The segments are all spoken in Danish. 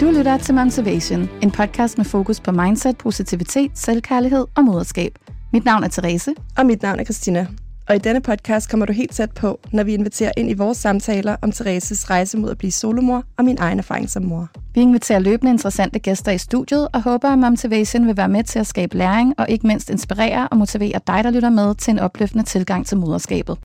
Du lytter til Motivation, en podcast med fokus på mindset, positivitet, selvkærlighed og moderskab. Mit navn er Therese. Og mit navn er Christina. Og i denne podcast kommer du helt tæt på, når vi inviterer ind i vores samtaler om Thereses rejse mod at blive solomor og min egen erfaring som mor. Vi inviterer løbende interessante gæster i studiet og håber, at Motivation vil være med til at skabe læring og ikke mindst inspirere og motivere dig, der lytter med til en opløftende tilgang til moderskabet.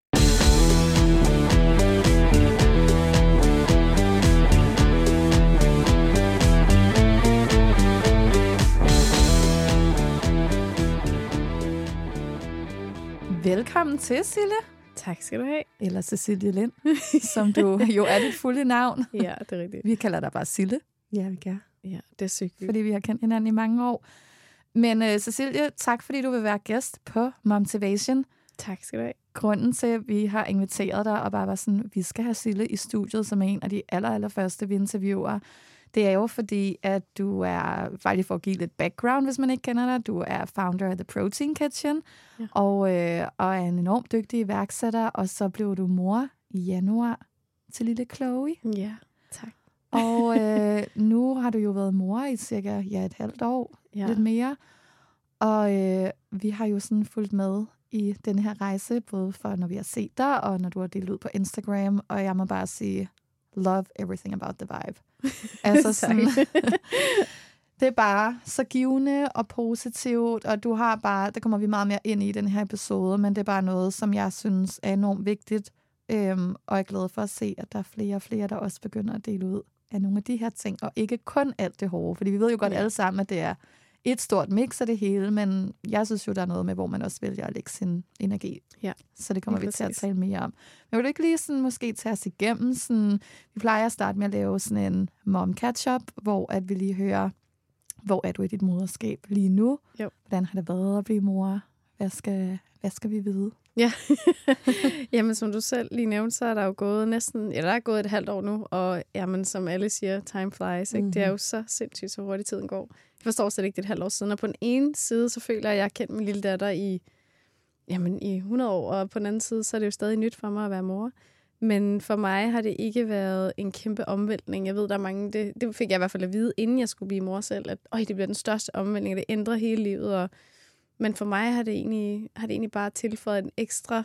Velkommen til, Sille. Tak skal du have. Eller Cecilie Lind, som du jo er dit fulde navn. Ja, det er rigtigt. Vi kalder dig bare Sille. Ja, vi gør. Ja, det er sygt. Fordi vi har kendt hinanden i mange år. Men uh, Cecilie, tak fordi du vil være gæst på Motivation. Tak skal du have. Grunden til, at vi har inviteret dig og bare var sådan, vi skal have Sille i studiet, som er en af de aller, aller første, vi interviewer, det er jo fordi, at du er, faktisk for at give lidt background, hvis man ikke kender dig, du er founder af The Protein Kitchen, ja. og, øh, og er en enormt dygtig iværksætter, og så blev du mor i januar til lille Chloe. Ja, tak. Og øh, nu har du jo været mor i cirka ja, et halvt år, ja. lidt mere, og øh, vi har jo sådan fulgt med i den her rejse, både for når vi har set dig, og når du har delt ud på Instagram, og jeg må bare sige, love everything about the vibe. altså sådan, det er bare så givende og positivt, og du har bare, der kommer vi meget mere ind i den her episode, men det er bare noget, som jeg synes er enormt vigtigt, øhm, og jeg er glad for at se, at der er flere og flere, der også begynder at dele ud af nogle af de her ting, og ikke kun alt det hårde, fordi vi ved jo godt ja. alle sammen, at det er et stort mix af det hele, men jeg synes jo, der er noget med, hvor man også vælger at lægge sin energi. Ja. Så det kommer vi til at tale mere om. Men vil du ikke lige sådan, måske tage os igennem? Sådan, vi plejer at starte med at lave sådan en mom catch-up, hvor at vi lige hører, hvor er du i dit moderskab lige nu? Jo. Hvordan har det været at blive mor? Hvad skal, hvad skal vi vide? Ja, jamen som du selv lige nævnte, så er der jo gået næsten, ja, der er gået et halvt år nu, og jamen, som alle siger, time flies, ikke? Mm-hmm. det er jo så sindssygt, så hurtigt tiden går. Jeg forstår slet ikke, det er et halvt år siden, og på den ene side, så føler jeg, at jeg har kendt min lille datter i, jamen, i 100 år, og på den anden side, så er det jo stadig nyt for mig at være mor. Men for mig har det ikke været en kæmpe omvæltning. Jeg ved, der er mange, det, det fik jeg i hvert fald at vide, inden jeg skulle blive mor selv, at Øj, det bliver den største omvæltning, det ændrer hele livet, og men for mig har det egentlig, har det egentlig bare tilføjet en ekstra,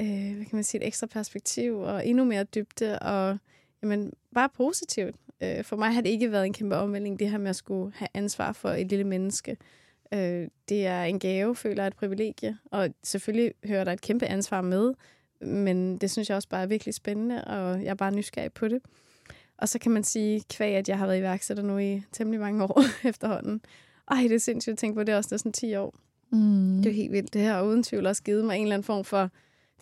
øh, hvad kan man sige, et ekstra perspektiv og endnu mere dybde og jamen, bare positivt. Øh, for mig har det ikke været en kæmpe omvæltning, det her med at skulle have ansvar for et lille menneske. Øh, det er en gave, føler jeg, et privilegie, og selvfølgelig hører der et kæmpe ansvar med, men det synes jeg også bare er virkelig spændende, og jeg er bare nysgerrig på det. Og så kan man sige, kvæg, at jeg har været iværksætter nu i temmelig mange år efterhånden. Ej, det er sindssygt at tænke på, det er også næsten 10 år. Mm. Det er jo helt vildt. Det her har uden tvivl også givet mig en eller anden form for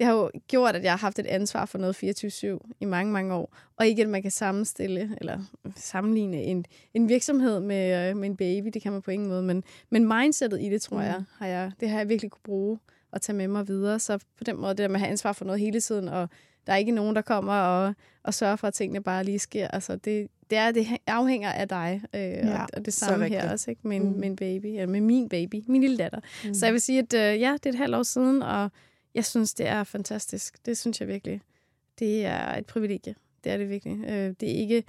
det har jo gjort, at jeg har haft et ansvar for noget 24-7 i mange, mange år. Og ikke, at man kan sammenstille eller sammenligne en, en virksomhed med, øh, med en baby. Det kan man på ingen måde. Men, men mindsetet i det, tror mm. jeg, har jeg, det har jeg virkelig kunne bruge og tage med mig videre. Så på den måde, det der med at have ansvar for noget hele tiden, og der er ikke nogen, der kommer og, og sørger for, at tingene bare lige sker. Altså, det, det, er, det afhænger af dig, øh, ja, og, og det samme her også, ikke? Med, mm. med en baby, eller med min baby, min lille datter. Mm. Så jeg vil sige, at øh, ja, det er et halvt år siden, og jeg synes, det er fantastisk. Det synes jeg virkelig. Det er et privilegie. Det er det virkelig. Øh, det er ikke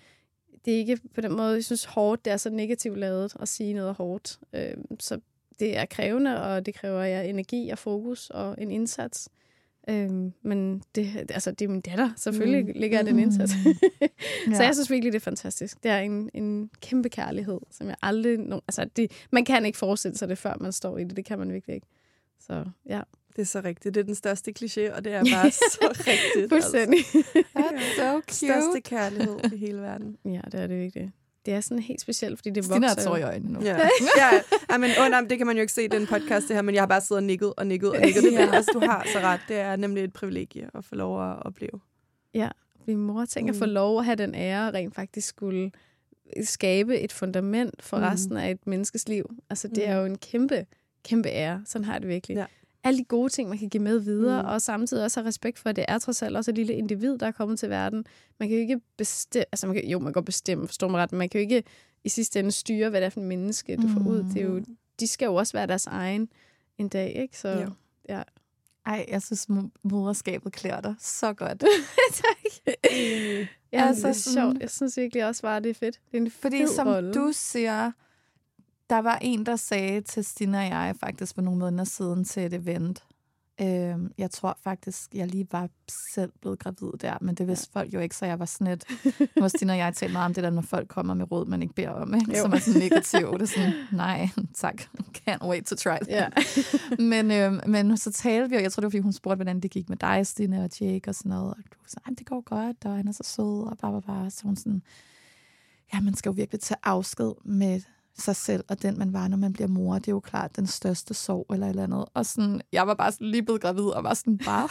det er ikke på den måde, jeg synes hårdt, det er så negativt lavet at sige noget hårdt. Øh, så det er krævende, og det kræver ja, energi og fokus og en indsats. Øhm, men det, altså, det er min datter. Selvfølgelig mm. ligger den indsats. ja. Så jeg synes virkelig, det er fantastisk. Det er en, en kæmpe kærlighed, som jeg aldrig... No, altså, det, man kan ikke forestille sig det, før man står i det. Det kan man virkelig ikke. Så ja. Det er så rigtigt. Det er den største kliché, og det er bare så rigtigt. Fuldstændig. Altså. That's so cute. Største kærlighed i hele verden. Ja, det er det virkelig det er sådan helt specielt, fordi det Stina vokser Stina i øjnene nu. Ja, ja, ja men, oh, nej, det kan man jo ikke se i den podcast, det her, men jeg har bare siddet og nikket og nikket og nikket. Det, ja. altså, du har så ret. Det er nemlig et privilegie at få lov at opleve. Ja, min mor tænker mm. at få lov at have den ære, rent faktisk skulle skabe et fundament for mm. resten af et menneskes liv. Altså, det er mm. jo en kæmpe, kæmpe ære. Sådan har jeg det virkelig. Ja alle de gode ting, man kan give med videre, mm. og samtidig også have respekt for, at det er trods alt også et lille individ, der er kommet til verden. Man kan jo ikke bestemme, altså man kan, jo, man kan godt bestemme, forstår mig ret, men man kan jo ikke i sidste ende styre, hvad det er for en menneske, du mm. får ud. Det er jo, mm. de skal jo også være deres egen en dag, ikke? Så, jo. ja. Ej, jeg synes, moderskabet klæder dig så godt. tak. ja, altså, det er sjovt. Jeg synes virkelig også bare, det er fedt. Det er en Fordi som rolle. du siger, der var en, der sagde til Stina og jeg faktisk for nogle måneder siden til et event. Øh, jeg tror faktisk, jeg lige var selv blevet gravid der, men det vidste ja. folk jo ikke, så jeg var sådan et... Nu Stina og jeg talt meget om det der, når folk kommer med råd, man ikke beder om, ikke? som er sådan negativt. Det er sådan, nej, tak, can't wait to try Ja. men, øh, men så talte vi, og jeg tror, det var, fordi hun spurgte, hvordan det gik med dig, Stina og Jake og sådan noget. Og du sagde, det går godt, og han er så sød, og bare, bare, bare. Så hun sådan, ja, man skal jo virkelig tage afsked med sig selv og den, man var, når man bliver mor. Det er jo klart den største sorg eller et eller andet. Og sådan, jeg var bare sådan lige blevet gravid og var sådan bare.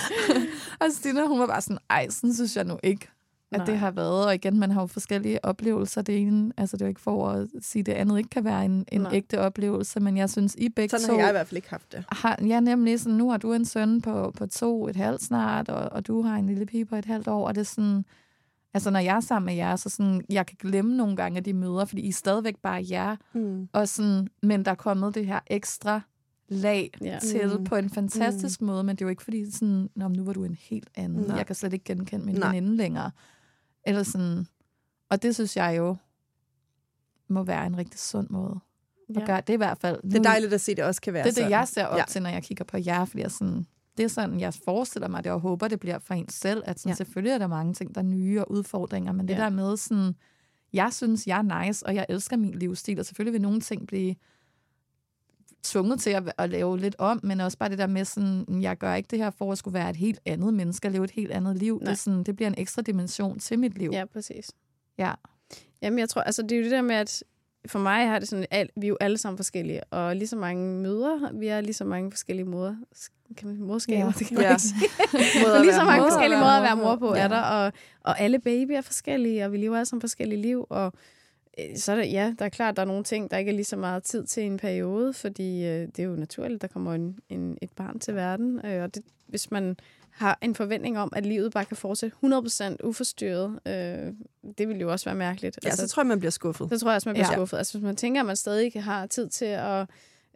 og Stina, hun var bare sådan, ej, sådan synes jeg nu ikke, at Nej. det har været. Og igen, man har jo forskellige oplevelser. Det ene, altså det er jo ikke for at sige, det andet ikke kan være en, en ægte oplevelse, men jeg synes, I begge Sådan to... har jeg i hvert fald ikke haft det. Har, ja, nemlig sådan, nu har du en søn på, på to, et halvt snart, og, og du har en lille pige på et halvt år, og det er sådan Altså, når jeg er sammen med jer, så sådan, jeg kan glemme nogle gange af de møder, fordi I er stadigvæk bare jer. Mm. Og sådan, men der er kommet det her ekstra lag ja. til mm. på en fantastisk mm. måde, men det er jo ikke fordi, sådan, Nå, nu var du en helt anden. Nej. Jeg kan slet ikke genkende min Nej. veninde længere. Eller sådan, og det synes jeg jo må være en rigtig sund måde ja. at gøre. Det er i hvert fald... Nu, det er dejligt at se, det også kan være Det er sådan. det, jeg ser op ja. til, når jeg kigger på jer, fordi jeg sådan, det er sådan, jeg forestiller mig det, og håber, det bliver for en selv, at sådan, ja. selvfølgelig er der mange ting, der er nye og udfordringer, men det ja. der med sådan, jeg synes, jeg er nice, og jeg elsker min livsstil, og selvfølgelig vil nogle ting blive tvunget til at, at lave lidt om, men også bare det der med sådan, jeg gør ikke det her for at skulle være et helt andet menneske, og leve et helt andet liv. Det, sådan, det bliver en ekstra dimension til mit liv. Ja, præcis. Ja. Jamen, jeg tror, altså det er jo det der med, at for mig har det sådan, at vi er jo alle sammen forskellige, og lige så mange møder, vi er lige så mange forskellige måder, kan man, morskaber, ja. det kan man ja. sige. lige så mange mor, forskellige måder at være mor på ja. er der, og, og alle babyer er forskellige, og vi lever alle sammen forskellige liv, og øh, så er der, ja, der er klart, der er nogle ting, der ikke er lige så meget tid til en periode, fordi øh, det er jo naturligt, der kommer en, en, et barn til verden, øh, og det, hvis man har en forventning om, at livet bare kan fortsætte 100% uforstyrret. Øh, det ville jo også være mærkeligt. Ja, altså, så tror jeg, man bliver skuffet. Så tror jeg også, man bliver ja. skuffet. Altså, hvis man tænker, at man stadig har tid til at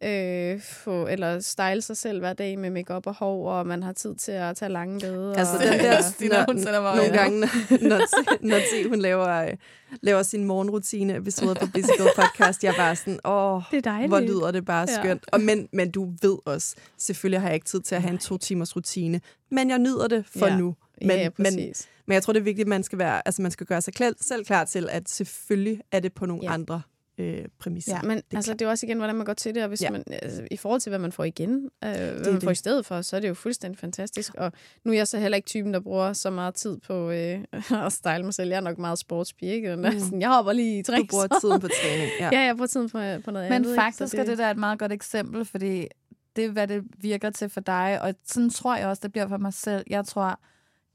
øh, få, eller style sig selv hver dag med makeup og hår, og man har tid til at tage lange billeder. Altså den der, Stina, hun sender mig nogle gange, når, når T, hun laver, laver sin morgenrutine episode på Bicycle Podcast, jeg bare sådan, åh, det er hvor lyder det bare skønt. Ja. Og men, men du ved også, selvfølgelig har jeg ikke tid til at have en to timers rutine, men jeg nyder det for ja. nu. Men, ja, men, men jeg tror, det er vigtigt, at man skal, være, altså, man skal gøre sig klar, selv klar til, at selvfølgelig er det på nogle ja. andre øh, præmisser. Ja, men det er, altså, det er også igen, hvordan man går til det, og hvis ja. man, altså, i forhold til, hvad man får igen, øh, hvad det man det. får i stedet for, så er det jo fuldstændig fantastisk. Og nu er jeg så heller ikke typen, der bruger så meget tid på øh, at style mig selv. Jeg er nok meget sportspige, ikke? Mm. Sådan, jeg hopper lige i træk. Du bruger tiden på træning. Ja, ja jeg bruger tiden på, på noget men andet. Men faktisk ikke? det... er det der et meget godt eksempel, fordi det er, hvad det virker til for dig, og sådan tror jeg også, det bliver for mig selv. Jeg tror,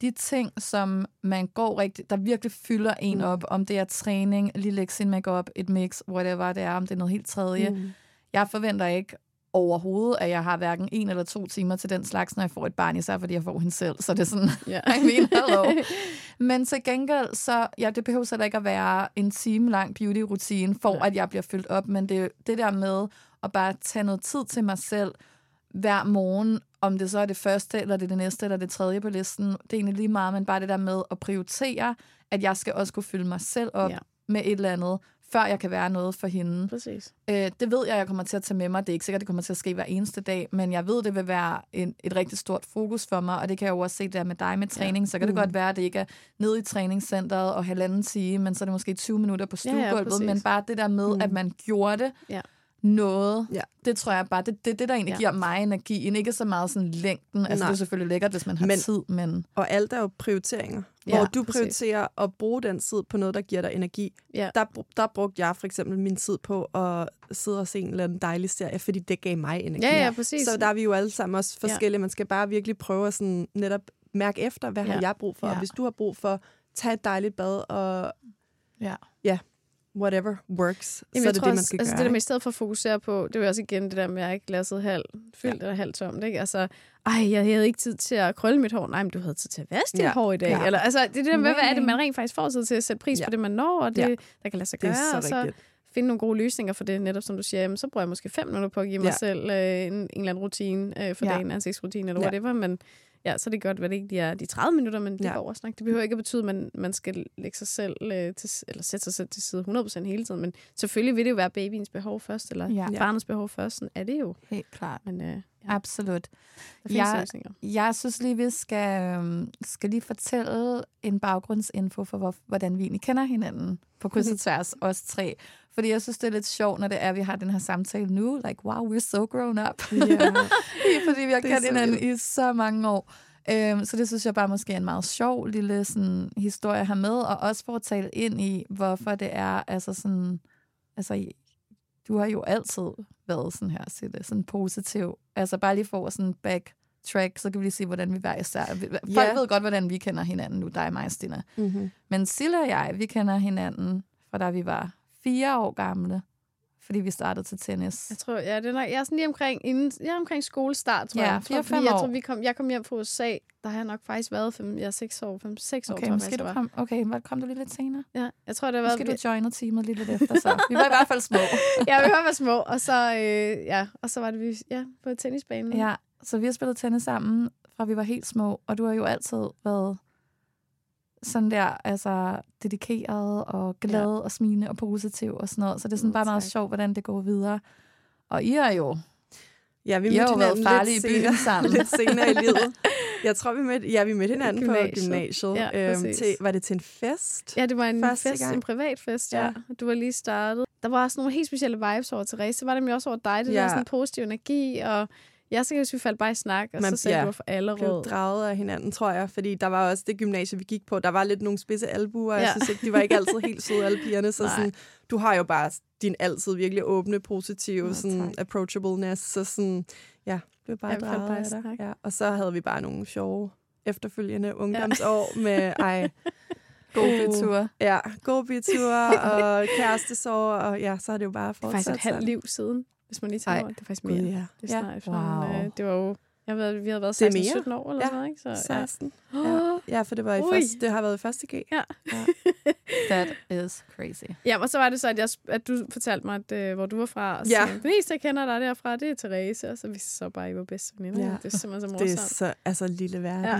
de ting, som man går rigtig, der virkelig fylder en mm. op, om det er træning, lige lægge sin makeup, et mix, whatever det er, om det er noget helt tredje. Mm. Jeg forventer ikke overhovedet, at jeg har hverken en eller to timer til den slags, når jeg får et barn, især fordi jeg får hende selv. Så det er sådan, yeah. I mean, hello. Men til gengæld, så, ja, det behøver så ikke at være en time lang beauty-rutine, for ja. at jeg bliver fyldt op, men det, det der med at bare tage noget tid til mig selv, hver morgen, om det så er det første, eller det er det næste, eller det tredje på listen. Det er egentlig lige meget, men bare det der med at prioritere, at jeg skal også kunne fylde mig selv op ja. med et eller andet, før jeg kan være noget for hende. Præcis. Øh, det ved jeg, jeg kommer til at tage med mig. Det er ikke sikkert, det kommer til at ske hver eneste dag, men jeg ved, det vil være en, et rigtig stort fokus for mig, og det kan jeg jo også se der med dig med træning. Ja. Så kan det mm. godt være, at det ikke er nede i træningscenteret og halvanden time, men så er det måske 20 minutter på stuegulvet, ja, ja, men bare det der med, mm. at man gjorde det, ja noget. Ja. Det tror jeg bare, det er det, det, der egentlig ja. giver mig energien. Ikke så meget sådan længden. Altså, Nej. det er selvfølgelig lækkert, hvis man har men, tid, men... Og alt er jo prioriteringer. Ja, hvor du præcis. prioriterer at bruge den tid på noget, der giver dig energi. Ja. Der, der brugte jeg for eksempel min tid på at sidde og se en eller anden dejlig serie, fordi det gav mig energi. Ja, ja, præcis. Så der er vi jo alle sammen også forskellige. Ja. Man skal bare virkelig prøve at sådan netop mærke efter, hvad ja. har jeg brug for? Ja. Og hvis du har brug for, tage et dejligt bad og... Ja. Ja, whatever works, Jamen, så er det det, man skal altså, gøre. Det der med i stedet for at fokusere på, det er jo også igen det der med, at jeg ikke glasset halv fyldt ja. eller halvt tomt. Ikke? Altså, ej, jeg havde ikke tid til at krølle mit hår. Nej, men du havde tid til at vaske dit ja. hår i dag. Ja. Eller, altså, det er det der med, hvad er det, man rent faktisk får tid til at sætte pris ja. på det, man når, og det, ja. der kan lade sig gøre. Det er så, og så finde nogle gode løsninger for det, netop som du siger, jamen, så bruger jeg måske fem minutter på at give mig ja. selv øh, en, en eller anden rutine øh, for ja. dagen, ansigtsrutine eller ja. whatever, men Ja, så er det godt, at det ikke er de 30 minutter, men det ja. går nok. Det behøver ikke at betyde, at man, man skal lægge sig selv øh, til, eller sætte sig selv til side 100% hele tiden. Men selvfølgelig vil det jo være babyens behov først, eller ja. barnets behov først. Sådan er det jo. Helt klart. Men, øh, ja. Absolut. Jeg, jeg synes lige, vi skal, øhm, skal lige fortælle en baggrundsinfo for, hvor, hvordan vi egentlig kender hinanden på kryds og tværs, os tre. Fordi jeg synes, det er lidt sjovt, når det er, at vi har den her samtale nu. Like, wow, we're so grown up. Yeah. Fordi vi har kendt hinanden i så mange år. Um, så det synes jeg bare måske er en meget sjov lille sådan, historie have med, og også for at tale ind i, hvorfor det er, altså sådan, altså, du har jo altid været sådan her, så det sådan positiv. Altså bare lige for sådan back track, så kan vi lige se, hvordan vi hver især... Folk yeah. ved godt, hvordan vi kender hinanden nu, dig og mig, Stina. Mm-hmm. Men Silla og jeg, vi kender hinanden fra da vi var fire år gamle, fordi vi startede til tennis. Jeg tror, ja, det er nok, jeg er sådan lige omkring, inden, jeg er omkring skolestart, tror ja, jeg. Fire, fem jeg, år. tror, vi kom, jeg kom hjem fra USA, der har jeg nok faktisk været fem, jeg er seks år, fem, seks okay, år, måske du kom, okay, men kom du lige lidt senere? Ja, jeg tror, det været... Måske du joinede teamet lige lidt efter, så. Vi var i hvert fald små. ja, vi var i hvert små, og så, øh, ja, og så var det vi ja, på tennisbanen. Ja, så vi har spillet tennis sammen, fra vi var helt små, og du har jo altid været sådan der, altså dedikeret og glad ja. og smilende og positiv og sådan noget. Så det er sådan bare meget sjovt, hvordan det går videre. Og I er jo... Ja, vi jo været farlige i byen sammen. lidt senere i livet. Jeg tror, vi mødte, ja, vi mødte hinanden gymnasiet. på gymnasiet. Ja, øhm, til, var det til en fest? Ja, det var en fest, gang. en privat fest, ja. ja. Du var lige startet. Der var også nogle helt specielle vibes over Therese. Så var det også over dig. Det ja. var sådan en positiv energi, og jeg så kan vi faldt bare i snak, og Man, så sagde ja, du for alle råd. draget af hinanden, tror jeg. Fordi der var også det gymnasie, vi gik på. Der var lidt nogle spidse albuer. Ja. Jeg synes ikke, de var ikke altid helt søde, alle pigerne. Så sådan, du har jo bare din altid virkelig åbne, positive, ja, sådan, approachableness. Så sådan, ja, var bare ja, draget bare af dig. Ja. Og så havde vi bare nogle sjove efterfølgende ungdomsår ja. med, ej, God bytur. Ja, god bytur og kærestesår, og ja, så er det jo bare fortsat. Det er faktisk et halvt liv siden hvis man lige tager over. Det er faktisk mere. God, ja. Det er snart ja. wow. øh, det var jo jeg ved, vi har været 16-17 år eller ja. noget, ikke? Så, 16. Ja. Ja. Ja, for det, var i første, det har været i første G. Ja. ja. That is crazy. Ja, og så var det så, at, jeg, at du fortalte mig, at, uh, hvor du var fra. Og ja. Så, den eneste, jeg kender dig derfra, det er Therese. Og så vi så bare, at I var bedste veninder. Ja. Det er simpelthen så morsomt. Det er så altså, lille verden. Ja.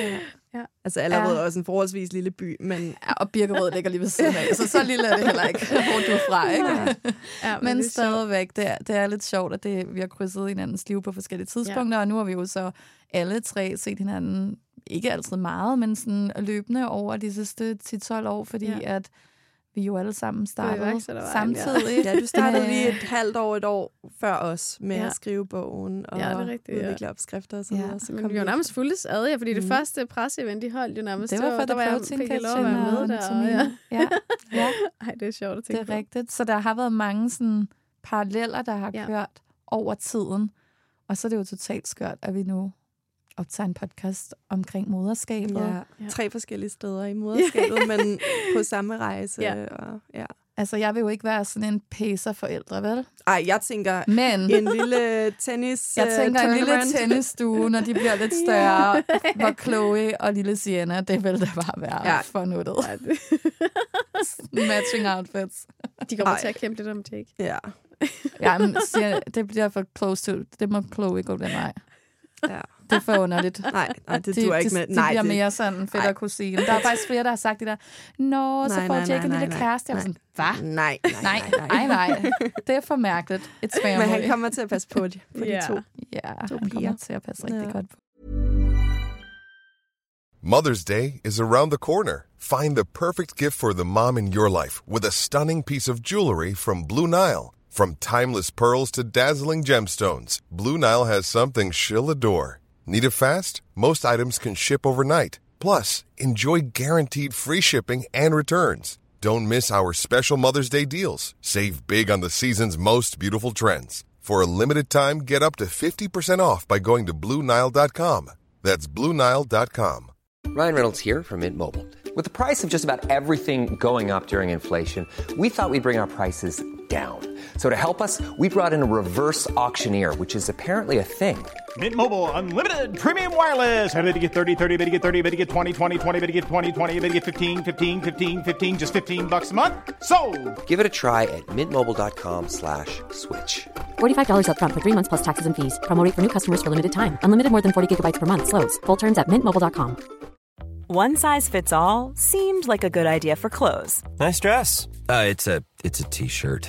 ja. Ja. Altså allerede ja. også en forholdsvis lille by, men... Ja, og Birkerød ligger lige ved siden af, så så lille er det heller ikke, hvor du er fra, ikke? Ja. Ja, men, men stadigvæk, det er, det er lidt sjovt, at det, vi har krydset hinandens liv på forskellige tidspunkter, ja. og nu har vi jo så alle tre set hinanden, ikke altid meget, men sådan løbende over de sidste 10-12 år, fordi ja. at vi jo alle sammen startede samtidig. Ja. ja, du startede lige et halvt år, et år før os med ja. at skrive bogen og ja, det er rigtigt, udvikle ja. opskrifter og så videre. Ja. Så Men vi var nærmest fuldes ad, ja, fordi mm. det første presseevent, de holdt jo nærmest. Det var for, der var jeg fik jeg lov at være med der. Og, ja. ja. ja. Ej, det er sjovt at tænke Det er på. rigtigt. Så der har været mange sådan paralleller, der har ja. kørt over tiden. Og så er det jo totalt skørt, at vi nu optager en podcast omkring moderskabet. Ja, ja. tre forskellige steder i moderskabet, men på samme rejse. Ja. Og, ja. Altså, jeg vil jo ikke være sådan en pacer-forældre, vel? Ej, jeg tænker Men, en lille tennis Jeg tænker uh, en lille tennisstue, når de bliver lidt større, hvor Chloe og lille Sienna, det vil da bare være ja. for nuttet. Matching outfits. De kommer Ej. til at kæmpe lidt om Jake. Ja. ja, men Sienna, det bliver for close to. Det må Chloe gå den vej. Ja. Det er for underligt. Nej, nej det duer ikke med. De, de nej, bliver det... mere sådan fedt at kusine. Der er faktisk flere, der har sagt det der, Nå, så får Jake en lille kæreste. Jeg var sådan, hvad? Nej, nej, nej, nej, nej. Det er for mærkeligt. It's family. Men han kommer til at passe på, de, på yeah. de to. Ja, to han kommer til at passe rigtig ja. godt på. Mother's Day is around the corner. Find the perfect gift for the mom in your life with a stunning piece of jewelry from Blue Nile. From timeless pearls to dazzling gemstones, Blue Nile has something she'll adore. Need it fast? Most items can ship overnight. Plus, enjoy guaranteed free shipping and returns. Don't miss our special Mother's Day deals. Save big on the season's most beautiful trends. For a limited time, get up to 50% off by going to Bluenile.com. That's Bluenile.com. Ryan Reynolds here from Mint Mobile. With the price of just about everything going up during inflation, we thought we'd bring our prices down. So to help us, we brought in a reverse auctioneer, which is apparently a thing. Mint Mobile unlimited premium wireless. Ready to get 30, 30, bit to get 30, bit to get 20, 20, 20, bit to get 20, 20, bit to get 15, 15, 15, 15 just 15 bucks a month. So, Give it a try at mintmobile.com/switch. slash $45 up front for 3 months plus taxes and fees. Promo rate for new customers for limited time. Unlimited more than 40 gigabytes per month slows. Full terms at mintmobile.com. One size fits all seemed like a good idea for clothes. Nice dress. Uh, it's a it's a t-shirt.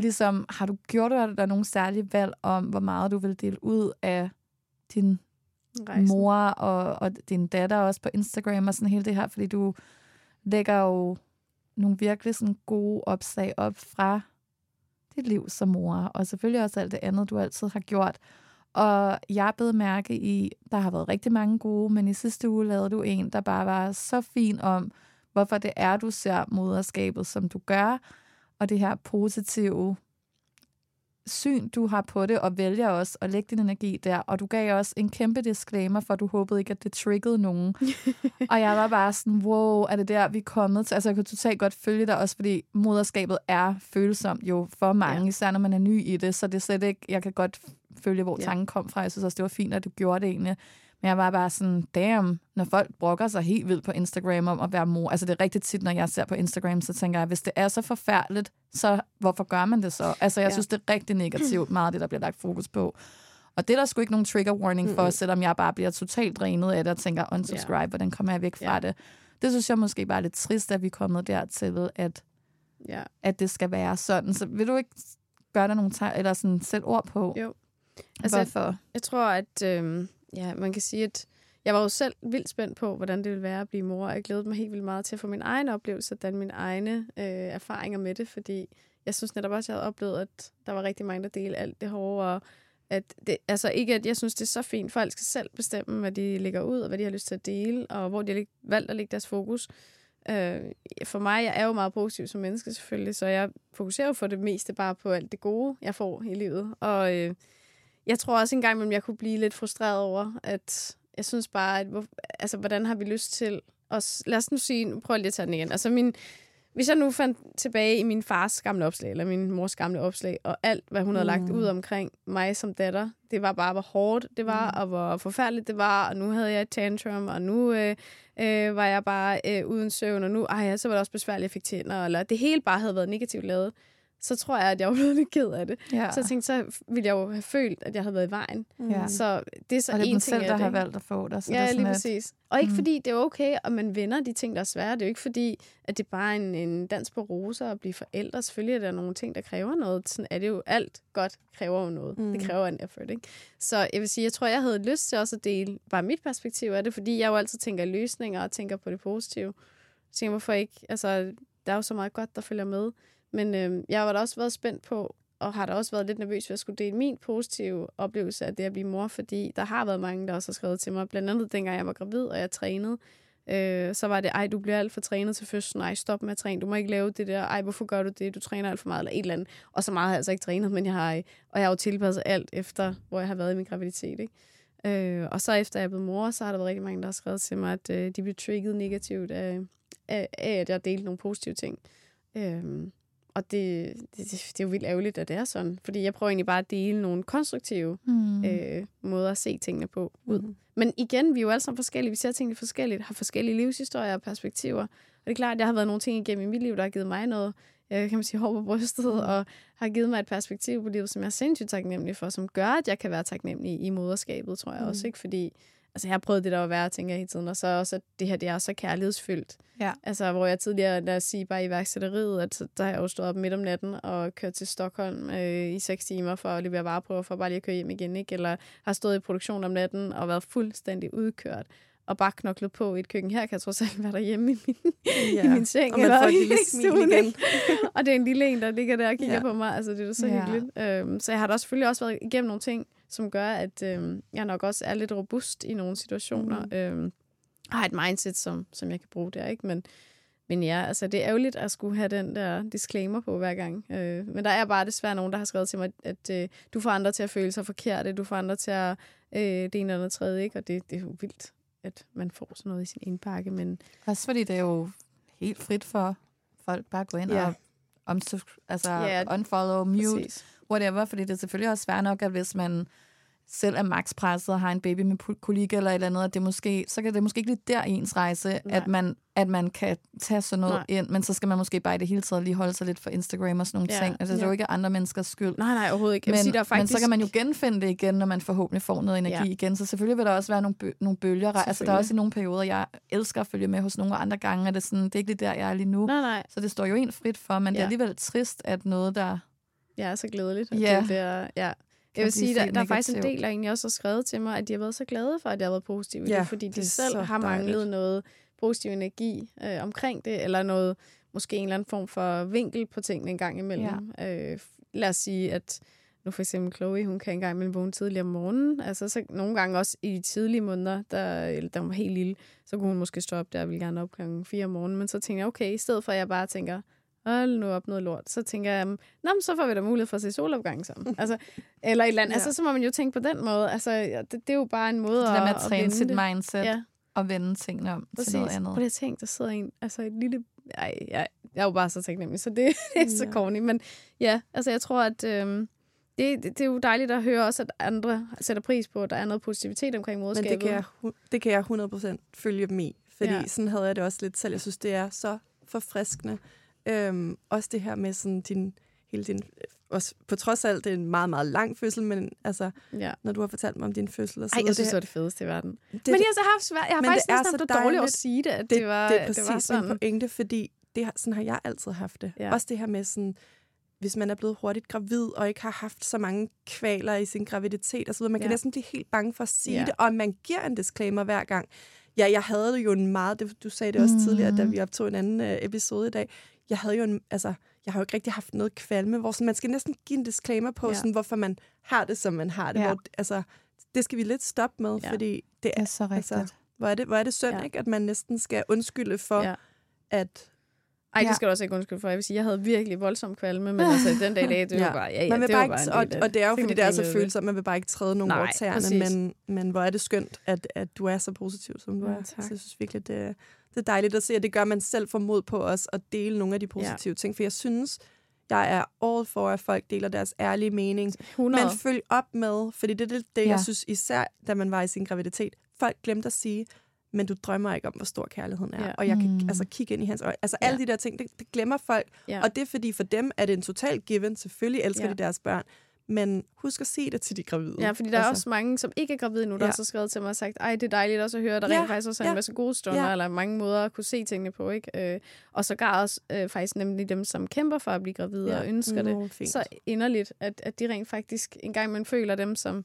ligesom, har du gjort dig der nogle særlige valg om, hvor meget du vil dele ud af din Rejsen. mor og, og din datter også på Instagram og sådan hele det her, fordi du lægger jo nogle virkelig sådan gode opslag op fra dit liv som mor, og selvfølgelig også alt det andet, du altid har gjort. Og jeg blev mærke i, der har været rigtig mange gode, men i sidste uge lavede du en, der bare var så fin om, hvorfor det er, du ser moderskabet, som du gør, og det her positive syn, du har på det, og vælger også at lægge din energi der. Og du gav også en kæmpe disclaimer, for du håbede ikke, at det triggede nogen. og jeg var bare sådan, wow, er det der, vi er kommet til? Altså, jeg kunne totalt godt følge dig også, fordi moderskabet er følsomt jo for mange, ja. især når man er ny i det. Så det er slet ikke, jeg kan godt følge, hvor tanken kom fra. Jeg synes også, det var fint, at du gjorde det egentlig. Men jeg var bare sådan, damn, når folk brokker sig helt vildt på Instagram om at være mor. Altså det er rigtig tit, når jeg ser på Instagram, så tænker jeg, hvis det er så forfærdeligt, så hvorfor gør man det så? Altså jeg ja. synes, det er rigtig negativt, meget af det, der bliver lagt fokus på. Og det er der sgu ikke nogen trigger warning for, mm-hmm. selvom jeg bare bliver totalt drænet af det og tænker, unsubscribe, yeah. hvordan kommer jeg væk fra yeah. det? Det synes jeg måske bare er lidt trist, at vi er kommet dertil, at, yeah. at det skal være sådan. Så vil du ikke gøre dig nogle tegn, eller sådan sætte ord på? Jo. Altså, Hvorfor? Jeg, jeg tror, at øh, ja, man kan sige, at jeg var jo selv vildt spændt på, hvordan det ville være at blive mor, og jeg glædede mig helt vildt meget til at få min egen oplevelse, og mine egne øh, erfaringer med det, fordi jeg synes netop også, at jeg havde oplevet, at der var rigtig mange, der delte alt det hårde, og at det, altså ikke, at jeg synes, det er så fint. Folk skal selv bestemme, hvad de lægger ud, og hvad de har lyst til at dele, og hvor de har valgt at lægge deres fokus. Øh, for mig, jeg er jo meget positiv som menneske selvfølgelig, så jeg fokuserer jo for det meste bare på alt det gode, jeg får i livet. Og øh, jeg tror også engang, at jeg kunne blive lidt frustreret over, at jeg synes bare, at hvor, altså, hvordan har vi lyst til os... Lad os nu sige... Nu prøver jeg lige at tage den igen. Altså, min, hvis jeg nu fandt tilbage i min fars gamle opslag, eller min mors gamle opslag, og alt, hvad hun havde lagt mm. ud omkring mig som datter, det var bare, hvor hårdt det var, mm. og hvor forfærdeligt det var, og nu havde jeg et tantrum, og nu øh, øh, var jeg bare øh, uden søvn, og nu ej, så var det også besværligt at fik tænder, eller det hele bare havde været negativt lavet så tror jeg, at jeg var blevet lidt ked af det. Ja. Så jeg tænkte, så ville jeg jo have følt, at jeg havde været i vejen. Ja. Så det er så og det er en ting selv, der har valgt at få dig. Så ja, det er lige præcis. Og ikke mm. fordi det er okay, at man vender de ting, der er svære. Det er jo ikke fordi, at det er bare en, en dans på roser at blive forældre. Selvfølgelig er der nogle ting, der kræver noget. Sådan er det jo. Alt godt kræver jo noget. Mm. Det kræver en effort, ikke? Så jeg vil sige, jeg tror, jeg havde lyst til også at dele bare mit perspektiv af det, fordi jeg jo altid tænker løsninger og tænker på det positive. Jeg tænker, hvorfor ikke? Altså, der er jo så meget godt, der følger med. Men øh, jeg har da også været spændt på, og har da også været lidt nervøs for at skulle dele min positive oplevelse af det at blive mor, fordi der har været mange, der også har skrevet til mig, blandt andet dengang jeg var gravid, og jeg trænede, øh, så var det, ej, du bliver alt for trænet til fødslen, nej, stop med at træne, du må ikke lave det der, ej, hvorfor gør du det, du træner alt for meget, eller et eller andet. Og så meget har jeg altså ikke trænet, men jeg har, og jeg har jo tilpasset alt efter, hvor jeg har været i min graviditet, ikke? Øh, og så efter jeg blev mor, så har der været rigtig mange, der har skrevet til mig, at øh, de blev trigget negativt af, af, af, at jeg delte nogle positive ting. Øh, og det, det, det er jo vildt ærgerligt, at det er sådan. Fordi jeg prøver egentlig bare at dele nogle konstruktive mm. øh, måder at se tingene på ud. Mm. Men igen, vi er jo alle sammen forskellige. Vi ser tingene forskelligt, har forskellige livshistorier og perspektiver. Og det er klart, at jeg har været nogle ting igennem i mit liv, der har givet mig noget, øh, kan man sige, hår på brystet, mm. og har givet mig et perspektiv på livet, som jeg er sindssygt taknemmelig for, som gør, at jeg kan være taknemmelig i moderskabet, tror jeg mm. også. Ikke? Fordi altså jeg har prøvet det der at være, tænker jeg hele tiden, og så også, at det her, det er så kærlighedsfyldt. Ja. Altså, hvor jeg tidligere, lad os sige, bare i værksætteriet, at der har jeg jo stået op midt om natten og kørt til Stockholm øh, i seks timer for at levere vareprøver, for bare lige at køre hjem igen, ikke? Eller har stået i produktion om natten og været fuldstændig udkørt og bare knoklet på i et køkken. Her kan jeg trods alt være derhjemme i min, ja. i min seng. Og et lille smil igen. og det er en lille en, der ligger der og kigger ja. på mig. Altså, det er så ja. hyggeligt. Øhm, så jeg har da selvfølgelig også været igennem nogle ting, som gør, at øhm, jeg nok også er lidt robust i nogle situationer. Mm. Øhm, har et mindset, som, som jeg kan bruge der, ikke? Men, men ja, altså det er ærgerligt at skulle have den der disclaimer på hver gang. Øh, men der er bare desværre nogen, der har skrevet til mig, at øh, du får andre til at føle sig forkerte, du får andre til at øh, det ene eller tredje, ikke? Og det, det er jo vildt, at man får sådan noget i sin indpakke. Men... Også fordi det er jo helt frit for folk bare at gå ind ja. og om, altså ja, unfollow, mute, præcis. Whatever, fordi det er selvfølgelig også svært nok, at hvis man selv er max presset og har en baby med kolik eller et eller andet, at det måske, så kan det måske ikke lige der ens rejse, at man, at man kan tage sådan noget nej. ind, men så skal man måske bare i det hele taget lige holde sig lidt for Instagram og sådan nogle ja. ting. Altså, ja. det er jo ikke andre menneskers skyld. Nej, nej, overhovedet ikke. Men, sige, der faktisk... men så kan man jo genfinde det igen, når man forhåbentlig får noget energi ja. igen. Så selvfølgelig vil der også være nogle, bø- nogle bølger. Altså, der er også i nogle perioder, jeg elsker at følge med hos nogle andre gange, er det, sådan, det er ikke lige der, jeg er lige nu. Nej, nej. Så det står jo en frit for, men ja. det er alligevel trist, at noget, der... Ja, så glædeligt. Ja. Det er, ja. Jeg vil sige, der, der er faktisk en del, der egentlig også har skrevet til mig, at de har været så glade for, at jeg har været positiv ja, det, fordi de selv har manglet dejligt. noget positiv energi øh, omkring det, eller noget, måske en eller anden form for vinkel på tingene en gang imellem. Ja. Øh, lad os sige, at nu for eksempel Chloe, hun kan engang imellem vågne tidligere om morgenen. Altså så nogle gange også i de tidlige måneder, der, eller da hun var helt lille, så kunne hun måske stå op der og ville gerne op klokken 4 om morgenen. Men så tænker jeg, okay, i stedet for at jeg bare tænker, hold nu op noget lort, så tænker jeg, Nå, så får vi da mulighed for at se solopgang sammen. altså, eller et eller andet. Ja. Altså, så må man jo tænke på den måde. Altså, det, det er jo bare en måde det at, der med at træne sit mindset ja. og vende tingene om Præcis. til noget andet. Prøv at tænke, der sidder en, altså et lille... Ej, jeg, jeg er jo bare så taknemmelig, så det, det er så ja. corny. Men ja, altså jeg tror, at øhm, det, det, det er jo dejligt at høre også, at andre sætter pris på, at der er noget positivitet omkring moderskabet. Men det kan jeg, det kan jeg 100% følge dem i. Fordi ja. sådan havde jeg det også lidt selv. Jeg synes, det er så forfriskende Øhm, også det her med sådan din, hele din, også på trods af alt, det er en meget, meget lang fødsel, men altså, ja. når du har fortalt mig om din fødsel. Og så Ej, jeg synes, det, det var det fedeste i verden. Det, men jeg har haft svært, jeg har faktisk næsten haft det dårligt at sige det, at det, det, var, det er præcis det var sådan. en pointe, fordi det, sådan har jeg altid haft det. Ja. Også det her med sådan, hvis man er blevet hurtigt gravid, og ikke har haft så mange kvaler i sin graviditet og så videre. Man kan ja. næsten blive helt bange for at sige ja. det, og man giver en disclaimer hver gang. Ja, jeg havde jo en meget, det, du sagde det også mm. tidligere, da vi optog en anden øh, episode i dag, jeg havde jo en, altså, jeg har jo ikke rigtig haft noget kvalme, hvor sådan, man skal næsten give en disclaimer på, ja. sådan, hvorfor man har det, som man har det. Ja. Hvor, altså, det skal vi lidt stoppe med, ja. fordi det er, det er så rigtigt. Altså, hvor er det, hvor er det synd, ja. ikke, at man næsten skal undskylde for, ja. at Ej, det skal du også ikke undskylde for. Jeg vil sige, jeg havde virkelig voldsom kvalme, men altså den dag i dag, det ja. var bare, ja, ja, man vil det bare var ikke, bare og, og det er jo, fordi det er så følsomt, man vil bare ikke træde nogen over tæerne, men, men hvor er det skønt, at, at du er så positiv, som du ja, er. Så jeg synes virkelig, det, det er dejligt at se, at det gør, man selv får mod på os at dele nogle af de positive ja. ting, for jeg synes, jeg er all for, at folk deler deres ærlige mening. 100. Men følg op med, fordi det er det, det ja. jeg synes især, da man var i sin graviditet. Folk glemte at sige, men du drømmer ikke om, hvor stor kærligheden er. Ja. Og jeg kan mm. altså kigge ind i hans øjne. Altså ja. alle de der ting, det, det glemmer folk. Ja. Og det er fordi, for dem er det en total given. Selvfølgelig elsker ja. de deres børn. Men husk at sige det til de gravide. Ja, fordi der altså. er også mange, som ikke er gravide nu, der ja. har skrevet til mig og sagt, ej, det er dejligt også at høre, der ja. rent faktisk også er ja. en masse gode stunder, ja. eller mange måder at kunne se tingene på. ikke. Øh, og så gar også øh, faktisk nemlig dem, som kæmper for at blive gravide ja. og ønsker Nå, det, fint. så inderligt, at, at de rent faktisk engang man føler dem, som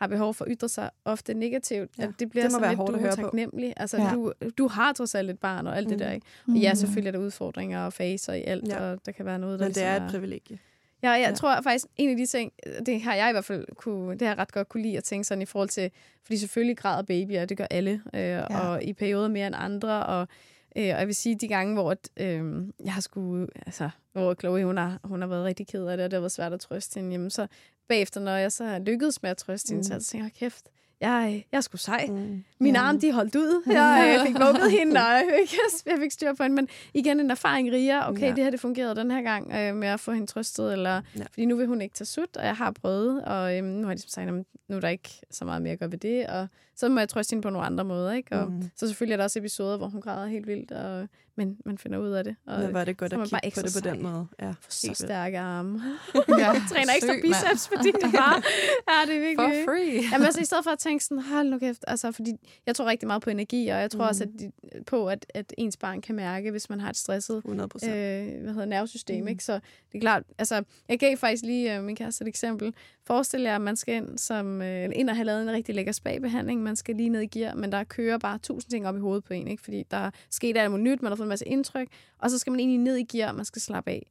har behov for at ytre sig ofte negativt, ja. at det bliver det sådan lidt, hårdt du er taknemmelig. Altså, ja. du, du har trods alt et barn og alt mm. det der, ikke? Og ja, mm. selvfølgelig er der udfordringer og faser i alt, ja. og der kan være noget, der Men det er et privilegie. Ja, jeg ja. tror faktisk, en af de ting, det har jeg i hvert fald kunne, det har jeg ret godt kunne lide at tænke sådan i forhold til, fordi selvfølgelig græder babyer, det gør alle, øh, ja. og i perioder mere end andre, og Øh, og jeg vil sige, de gange, hvor øh, jeg har skulle, altså, hvor Chloe, hun har, hun har været rigtig ked af det, og det har været svært at trøste hende, jamen, så bagefter, når jeg så har lykkedes med at trøste hende, mm. så tænker jeg, kæft, jeg, jeg skulle sej. Mm. Mine ja. arme, de holdt ud. Jeg, jeg fik vugget hende, og jeg fik, jeg fik styr på hende. Men igen, en erfaring riger. Okay, ja. det her det fungerede den her gang øh, med at få hende trøstet. Eller, ja. Fordi nu vil hun ikke tage sut, og jeg har prøvet. Og øhm, nu har de sagt, at nu er der ikke så meget mere at gøre ved det. Og så må jeg trøste hende på nogle andre måder. Ikke? Og mm. Så selvfølgelig er der også episoder, hvor hun græder helt vildt. Og, men man finder ud af det. Og, ja, var det godt at kigge bare på det på den måde. Ja, for så stærke arme. ja, træner ikke så biceps, fordi det bare... Ja, det er virkelig... For free. Jamen altså, i stedet for at tænke sådan, hold nu kæft, altså, fordi jeg tror rigtig meget på energi, og jeg tror mm. også at de, på, at, at ens barn kan mærke, hvis man har et stresset 100%. Øh, hvad hedder, nervesystem. Mm. Ikke? Så det er klart, altså, jeg gav faktisk lige øh, min kæreste et eksempel. Forestil jer, at man skal ind, som, øh, ind og have lavet en rigtig lækker spagbehandling. Man skal lige ned i gear, men der kører bare tusind ting op i hovedet på en, ikke? fordi der sker alt muligt nyt, man har fået en masse indtryk, og så skal man egentlig ned i gear, og man skal slappe af.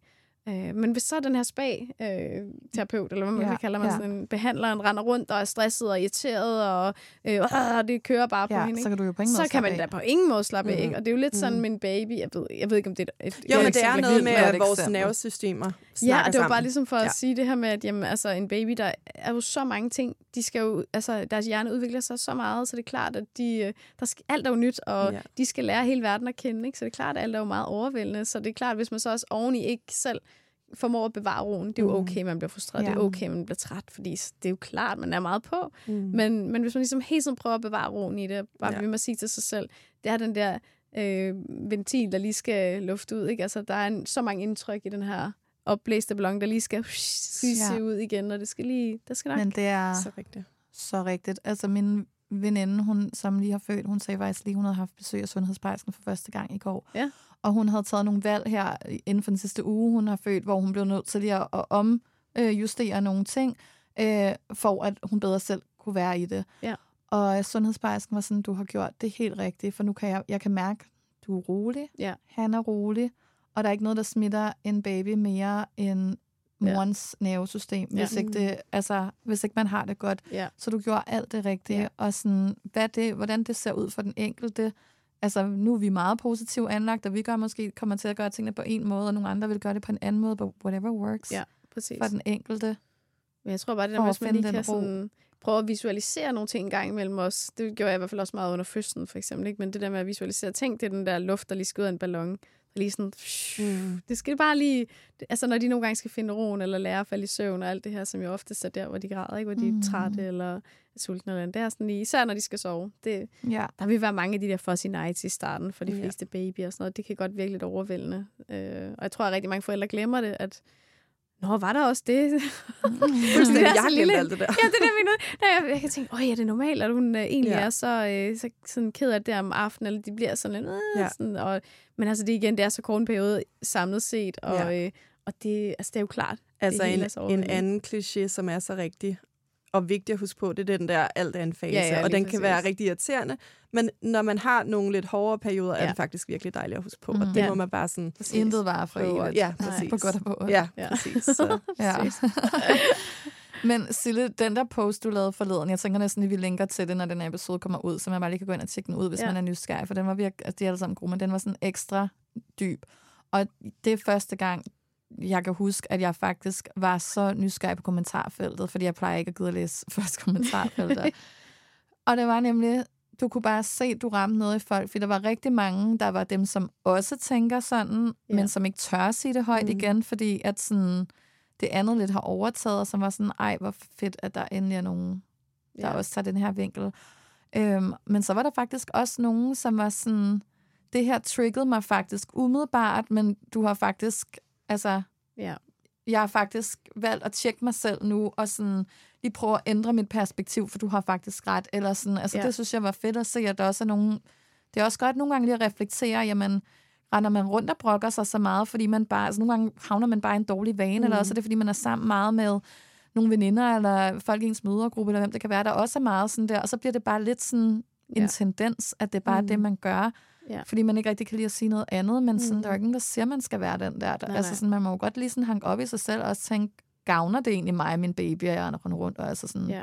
Øh, men hvis så den her spa-terapeut, øh, eller hvad man ja, kalder man, ja. sådan en behandleren, render rundt og er stresset og irriteret, og øh, øh, det kører bare ja, på hende, så kan du jo på ingen måde Så kan man da på ingen måde slappe mm. af. Og det er jo lidt sådan mm. med en baby. Jeg ved, jeg ved ikke, om det er et Jo, men det er noget med, at vores nervesystemer Ja, og det var bare ligesom for at ja. sige det her med, at jamen, altså, en baby, der er jo så mange ting. De skal jo, altså, deres hjerne udvikler sig så meget, så det er klart, at de, øh, der skal, alt er jo nyt, og ja. de skal lære hele verden at kende. Ikke? Så det er klart, at alt er jo meget overvældende. Så det er klart, hvis man så også oveni ikke selv formår at bevare roen. Det er jo mm. okay, man bliver frustreret. Ja. Det er okay, man bliver træt, fordi det er jo klart, man er meget på. Mm. Men, men hvis man ligesom hele tiden prøver at bevare roen i det, bare ja. vil man sige til sig selv, det er den der øh, ventil, der lige skal lufte ud. Ikke? Altså, der er en, så mange indtryk i den her opblæste ballon, der lige skal se ja. ud igen, og det skal lige, der skal nok... Men det er så rigtigt. Så rigtigt. Altså, min veninde, hun, som lige har født, hun sagde faktisk lige, hun havde haft besøg af sundhedsplejersken for første gang i går. Ja og hun havde taget nogle valg her inden for den sidste uge, hun har født, hvor hun blev nødt til lige at omjustere øh, nogle ting, øh, for at hun bedre selv kunne være i det. Ja. Og sundhedsplejersken var sådan, du har gjort det helt rigtigt, for nu kan jeg, jeg kan mærke, du er rolig, ja. han er rolig, og der er ikke noget, der smitter en baby mere end morens ja. nervesystem, hvis, ja. ikke det, altså, hvis ikke man har det godt. Ja. Så du gjorde alt det rigtige, ja. og sådan, hvad det, hvordan det ser ud for den enkelte, Altså, nu er vi meget positivt anlagt, og vi gør måske kommer til at gøre tingene på en måde, og nogle andre vil gøre det på en anden måde, but whatever works ja, præcis. for den enkelte. Men jeg tror bare, det der hvis man lige kan sådan, prøve at visualisere nogle ting en gang imellem os. Det gjorde jeg i hvert fald også meget under fødslen, for eksempel. Ikke? Men det der med at visualisere ting, det er den der luft, der lige skal ud af en ballon. Der lige sådan, mm. det skal bare lige, altså når de nogle gange skal finde roen, eller lære at falde i søvn, og alt det her, som jo ofte er der, hvor de græder, ikke? hvor de er mm. trætte, eller sultne, eller det er sådan lige, især når de skal sove. Det, ja. Der vil være mange af de der fuzzy nights i starten, for de ja. fleste babyer og sådan noget. Det kan godt virke lidt overvældende. Øh, og jeg tror, at rigtig mange forældre glemmer det, at Nå, var der også det? Fuldstændig, jeg har glemt alt det der. ja, det der, vi nu. Jeg, jeg kan tænke, åh, er det normalt, at hun uh, egentlig ja. er så, uh, så sådan ked af det om aftenen, eller de bliver sådan lidt, uh, ja. sådan, og, men altså det igen, det er så kort en periode samlet set, og, ja. uh, og det, altså, det er jo klart. Altså en, en anden kliché, som er så rigtig, og vigtigt at huske på, det er den der alt er en fase, ja, ja, og den præcis. kan være rigtig irriterende, men når man har nogle lidt hårdere perioder, ja. er det faktisk virkelig dejligt at huske på, mm. og det ja. må man bare sådan... Præcis. Intet var for evigt. Ja, præcis. På godt og på. Ja, ja. præcis. Så. ja. Men Sille, den der post, du lavede forleden, jeg tænker næsten, at vi linker til det, når den episode kommer ud, så man bare lige kan gå ind og tjekke den ud, hvis ja. man er nysgerrig, for den var virkelig, altså de er alle sammen gode, men den var sådan ekstra dyb. Og det er første gang, jeg kan huske, at jeg faktisk var så nysgerrig på kommentarfeltet, fordi jeg plejer ikke at gide at læse først kommentarfeltet. og det var nemlig, du kunne bare se, at du ramte noget i folk, for der var rigtig mange, der var dem, som også tænker sådan, ja. men som ikke tør at sige det højt mm. igen, fordi at sådan, det andet lidt har overtaget, og som var sådan, ej, hvor fedt, at der endelig er nogen, der ja. også tager den her vinkel. Øhm, men så var der faktisk også nogen, som var sådan, det her triggede mig faktisk umiddelbart, men du har faktisk, altså, ja. jeg har faktisk valgt at tjekke mig selv nu, og sådan lige prøve at ændre mit perspektiv, for du har faktisk ret, eller sådan, altså ja. det synes jeg var fedt at se, at der også er nogen, det er også godt nogle gange lige at reflektere, jamen, render man rundt og brokker sig så meget, fordi man bare, altså nogle gange havner man bare i en dårlig vane, mm. eller også er det, fordi man er sammen meget med nogle veninder, eller folk i ens mødergruppe, eller hvem det kan være, der også er meget sådan der, og så bliver det bare lidt sådan en ja. tendens, at det er bare mm. det, man gør. Ja. Fordi man ikke rigtig kan lide at sige noget andet, men sådan, mm. der er ingen, der siger, man skal være den der. der nej, altså, sådan, man må jo godt lige sådan hanke op i sig selv, og tænke, gavner det egentlig mig og min baby, og jeg render rundt, og altså sådan... Ja.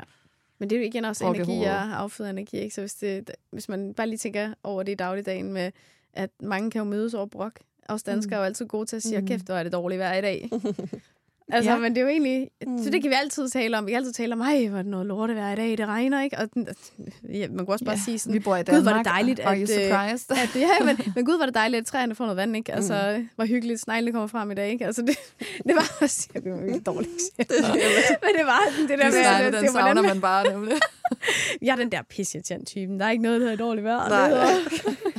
Men det er jo igen også energi og afføder energi, ikke? Så hvis, det, hvis man bare lige tænker over det i dagligdagen med, at mange kan jo mødes over brok. Også danskere mm. er jo altid gode til at sige, mm. kæft, hvor er det dårligt vejr i dag. Altså, ja. men det er jo egentlig... Mm. Så det kan vi altid tale om. Vi kan altid tale om, ej, hvor er det noget lorte vejr i dag, det regner, ikke? Og ja, man kunne også bare ja, sige sådan, vi bor i Danmark, gud, var det dejligt, at... Are you surprised? At, ja, men, men gud, var det dejligt, at træerne får noget vand, ikke? Altså, mm. hvor hyggeligt, sneglene kommer frem i dag, ikke? Altså, det, det var også... Jeg blev virkelig dårligt men det var det der med... Det, den det savner man bare, nemlig. jeg er den der pisse typen. Der er ikke noget, der hedder dårligt vejr. Nej.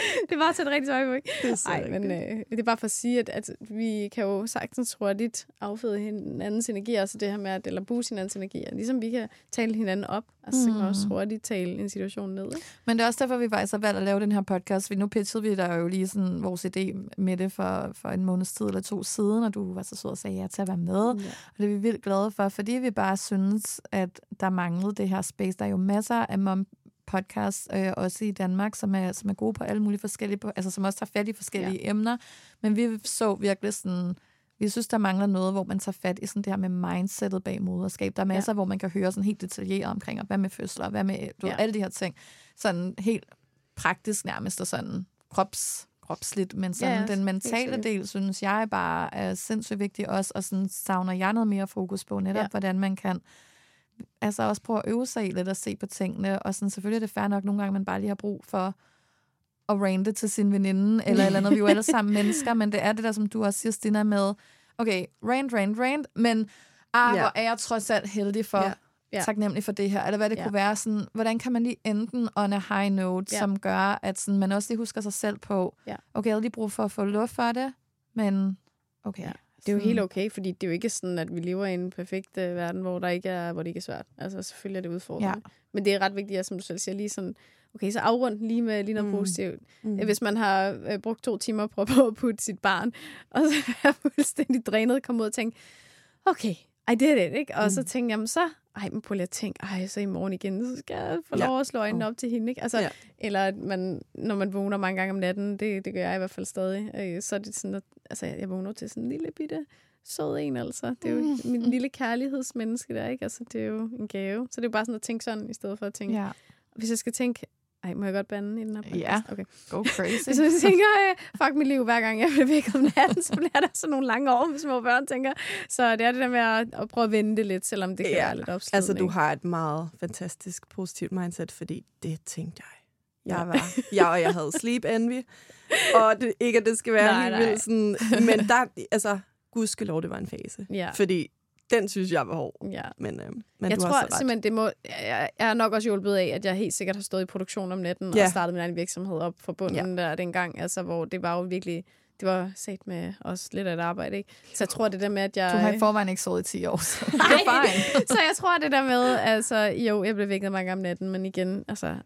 det var til et rigtig svært ikke? Det er Ej, men øh, det er bare for at sige, at, at vi kan jo sagtens hurtigt afføde hinandens energi, altså det her med at eller booste hinandens energi. Ligesom vi kan tale hinanden op, altså mm. så kan vi også mm. hurtigt tale en situation ned. Ikke? Men det er også derfor, vi faktisk har valgt at lave den her podcast. For nu pitchede vi der jo lige sådan vores idé med det for, for en måneds tid eller to siden, og du var så sød og sagde ja til at være med. Ja. Og det er vi vildt glade for, fordi vi bare synes, at der manglede det her space. Der er jo masser af mom podcast, øh, også i Danmark, som er, som er gode på alle mulige forskellige, altså som også tager fat i forskellige ja. emner. Men vi så virkelig sådan, vi synes, der mangler noget, hvor man tager fat i sådan det her med mindsetet bag moderskab. Der er masser, ja. hvor man kan høre sådan helt detaljeret omkring, og hvad med fødsler, hvad med du ja. ved, alle de her ting. Sådan helt praktisk nærmest, og sådan krops, kropsligt, men sådan ja, den mentale del, synes jeg bare er sindssygt vigtig også, og sådan savner jeg noget mere fokus på netop, ja. hvordan man kan altså også prøve at øve sig i lidt og se på tingene, og sådan, selvfølgelig er det fair nok nogle gange, man bare lige har brug for at rante til sin veninde, eller eller andet. Vi er jo alle sammen mennesker, men det er det der, som du også siger, Stina, med, okay, rant, rant, rant, men ah, ja. hvor er jeg trods alt heldig for, ja. Ja. taknemmelig for det her, eller hvad det ja. kunne være. Sådan, hvordan kan man lige enten on a high note, ja. som gør, at sådan, man også lige husker sig selv på, ja. okay, jeg har lige brug for at få luft for det, men okay, ja. Det er jo helt okay, fordi det er jo ikke sådan, at vi lever i en perfekt uh, verden, hvor, der ikke er, hvor det ikke er svært. Altså selvfølgelig er det udfordrende. Ja. Men det er ret vigtigt, at, som du selv siger, lige sådan, okay, så afrund lige med lige noget mm. positivt. Mm. Hvis man har uh, brugt to timer på at putte sit barn, og så er fuldstændig drænet, komme ud og tænke, okay, I did it, ikke? Og mm. så tænker jeg, så ej, men prøv lige at tænke, ej, så i morgen igen, så skal jeg få lov at slå øjnene op til hende, ikke? Altså, ja. Eller at man, når man vågner mange gange om natten, det, det gør jeg i hvert fald stadig, øh, så er det sådan, at altså, jeg vågner til sådan en lille bitte sød en, altså. Det er jo mm. min lille kærlighedsmenneske der, ikke? Altså, det er jo en gave. Så det er jo bare sådan at tænke sådan, i stedet for at tænke, ja. hvis jeg skal tænke, ej, må jeg godt bande i den her podcast? Ja, okay. go crazy. Hvis jeg tænker, fuck mit liv, hver gang jeg bliver væk om natten, så bliver der sådan nogle lange år med små børn, tænker. Så det er det der med at, at prøve at vende det lidt, selvom det kan ja. være lidt opslidende. Altså, du har et meget fantastisk positivt mindset, fordi det tænkte jeg. Jeg var, jeg, og jeg havde sleep envy, og det, ikke at det skal være nej, helt vildt sådan, men der, altså, gudskelov, det var en fase. Ja. Fordi den synes jeg var hård. Ja. Men, øh, men jeg du tror har simpelthen, det må, jeg, jeg er nok også hjulpet af, at jeg helt sikkert har stået i produktion om natten ja. og startet min egen virksomhed op for bunden ja. der dengang, altså, hvor det var jo virkelig det var sat med også lidt af et arbejde, ikke? Så jeg tror, det der med, at jeg... Du har i forvejen ikke sovet i 10 år, så det er så jeg tror, det der med, altså, jo, jeg blev vækket mange om natten, men igen, altså,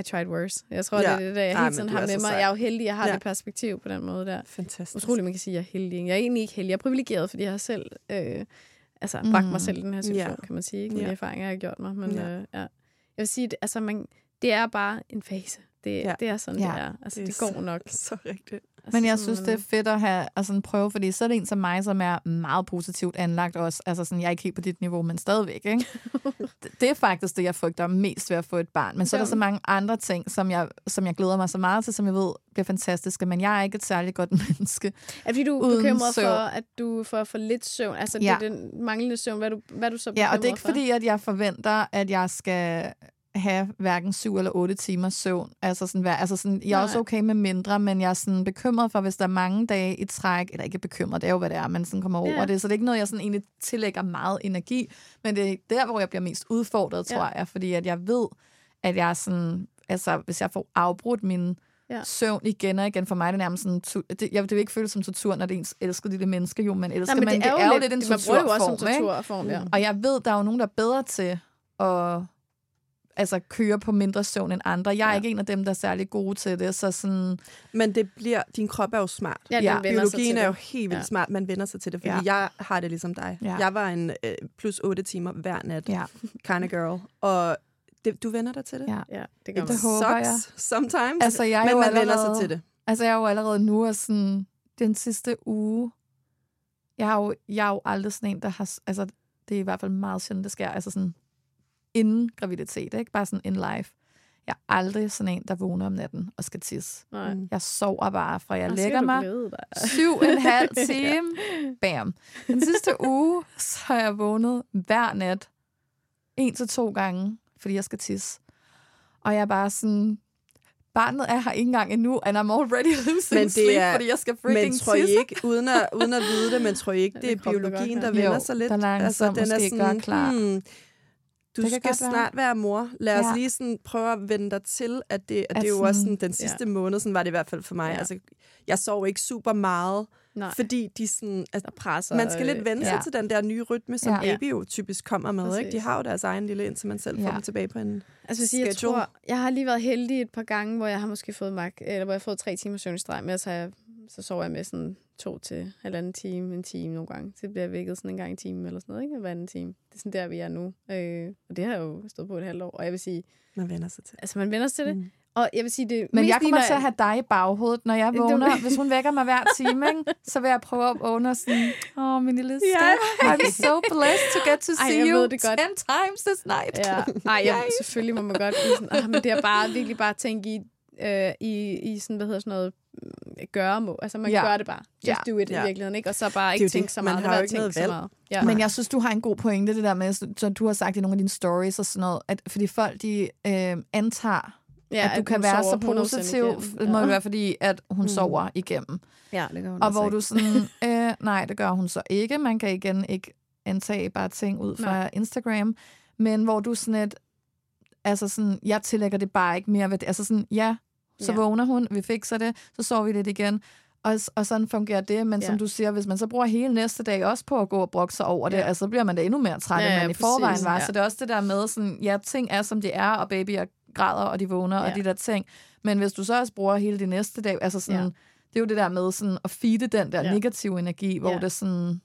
i tried worse. Jeg tror, ja. det er det, der jeg hele tiden har med mig. Jeg er jo heldig, jeg har ja. det perspektiv på den måde der. Fantastisk. Utroligt, man kan sige, at jeg er heldig. Jeg er egentlig ikke heldig. Jeg er privilegeret, fordi jeg har selv øh, altså, mm. bragt mig selv i den her situation, ja. kan man sige. Ikke? Med ja. de erfaringer, jeg har gjort mig. Men ja. Øh, ja. Jeg vil sige, det, altså, man, det er bare en fase. Det, ja. det er sådan, ja. det er. Altså, det, det går nok. Så rigtigt. Altså, Men jeg synes, det er fedt at have altså, en prøve, fordi så er det en som mig, som er meget positivt anlagt også. Altså sådan, jeg er ikke helt på dit niveau, men stadigvæk. Ikke? det er faktisk det, jeg frygter mest ved at få et barn. Men så er der så mange andre ting, som jeg, som jeg glæder mig så meget til, som jeg ved bliver fantastiske. Men jeg er ikke et særligt godt menneske. Er fordi du er bekymret søvn. for, at du får for lidt søvn? Altså ja. det er den manglende søvn. Hvad du, hvad du så bekymret Ja, og det er ikke for? fordi, at jeg forventer, at jeg skal have hverken syv eller otte timer søvn. Altså sådan, altså sådan, jeg er Nej. også okay med mindre, men jeg er sådan bekymret for, hvis der er mange dage i træk, eller ikke bekymret, det er jo, hvad det er, men sådan kommer over ja. det. Så det er ikke noget, jeg sådan egentlig tillægger meget energi, men det er der, hvor jeg bliver mest udfordret, tror ja. jeg, fordi at jeg ved, at jeg er sådan, altså hvis jeg får afbrudt min ja. søvn igen og igen, for mig er det nærmest sådan, det, jeg, det vil ikke føles som tortur, når det er ens elsker lille menneske, jo, men elsker Nej, men man, det er, det er jo lidt, lidt en torturform, man bruger jo også som torturform, ja. Og jeg ved, der er jo nogen, der er bedre til at altså køre på mindre søvn end andre. Jeg er ja. ikke en af dem, der er særlig gode til det, så sådan... Men det bliver, din krop er jo smart. Ja, ja. Biologien er jo helt vildt ja. smart, man vender sig til det, fordi ja. jeg har det ligesom dig. Ja. Jeg var en øh, plus 8 timer hver nat, ja. kind of girl, og det, du vender dig til det? Ja, ja det, gør det håber jeg. sometimes, altså, jeg men man allerede, vender sig til det. Altså, jeg er jo allerede nu, og sådan, den sidste uge, jeg har jo, jeg er jo aldrig sådan en, der har, altså, det er i hvert fald meget sjældent, det sker, altså sådan, inden graviditet, ikke? Bare sådan in life. Jeg er aldrig sådan en, der vågner om natten og skal tisse. Nej. Jeg sover bare, fra jeg lægger mig syv og en halv time. Bam. Den sidste uge, så har jeg vågnet hver nat. En til to gange, fordi jeg skal tisse. Og jeg er bare sådan, barnet er her ikke engang endnu, and I'm already losing men det sleep, er, fordi jeg skal freaking Men tror I ikke, uden at, uden at vide det, men tror I ikke, det er biologien, der vender sig lidt? Der altså, den er sådan, klar. Hmm, du det skal snart være. være mor. Lad os ja. lige sådan prøve at vende dig til, at det, at, at det er jo også sådan, den sidste ja. måned, sådan var det i hvert fald for mig. Ja. Altså, jeg sov ikke super meget, Nej. fordi de sådan, altså, presser, man skal lidt vende sig ja. til den der nye rytme, som ja. baby jo typisk kommer med. Ikke? De har jo deres egen lille, indtil man selv ja. får dem tilbage på en altså, jeg tror, jeg har lige været heldig et par gange, hvor jeg har måske fået mag, eller hvor jeg har fået tre timer søvn i streg, men så, jeg, så sover jeg med sådan to til halvanden time, en time nogle gange. Så bliver jeg vækket sådan en gang i timen eller sådan noget, ikke? Hver anden time. Det er sådan der, vi er nu. Øh, og det har jo stået på et halvt år. Og jeg vil sige... Man vender sig til Altså, man vender sig til det. Mm. Og jeg vil sige, det Men jeg kommer til at have dig i baghovedet, når jeg vågner. Hvis hun vækker mig hver time, ikke? så vil jeg prøve at vågne sådan, åh, oh, min lille yeah. I'm so blessed to get to see Ej, you det godt. 10 times this night. Ja. Ej, ja, selvfølgelig må man godt. Sådan, ah, men det er bare virkelig bare at tænke i, øh, i, i sådan, hvad hedder sådan noget, gøre må. Altså, man ja. gør det bare. Just ja. do it ja. i virkeligheden, ikke? Og så bare ikke tænke så meget. Man har jo ikke noget valg. Meget. Ja. Men jeg synes, du har en god pointe, det der med, som du har sagt i nogle af dine stories og sådan noget, at fordi folk, de øh, antager, Ja, at du at kan være så positiv, det må ja. være fordi, at hun mm. sover igennem. Ja, det gør hun Og hvor ikke. du sådan, øh, nej, det gør hun så ikke. Man kan igen ikke antage bare ting ud fra nej. Instagram. Men hvor du sådan et, altså sådan, jeg tillægger det bare ikke mere værdi. Altså sådan, ja, så ja. vågner hun, vi fikser det, så sover vi lidt igen. Og, og sådan fungerer det, men ja. som du siger, hvis man så bruger hele næste dag også på at gå og brokke sig over det, ja. altså, så bliver man da endnu mere træt, ja, end man ja, i forvejen var. Ja. Så det er også det der med, sådan, ja, ting er, som de er, og babyer græder, og de vågner, ja. og de der ting. Men hvis du så også bruger hele de næste dag, altså sådan, ja. det er jo det der med sådan, at feede den der ja. negative energi, hvor ja. det sådan,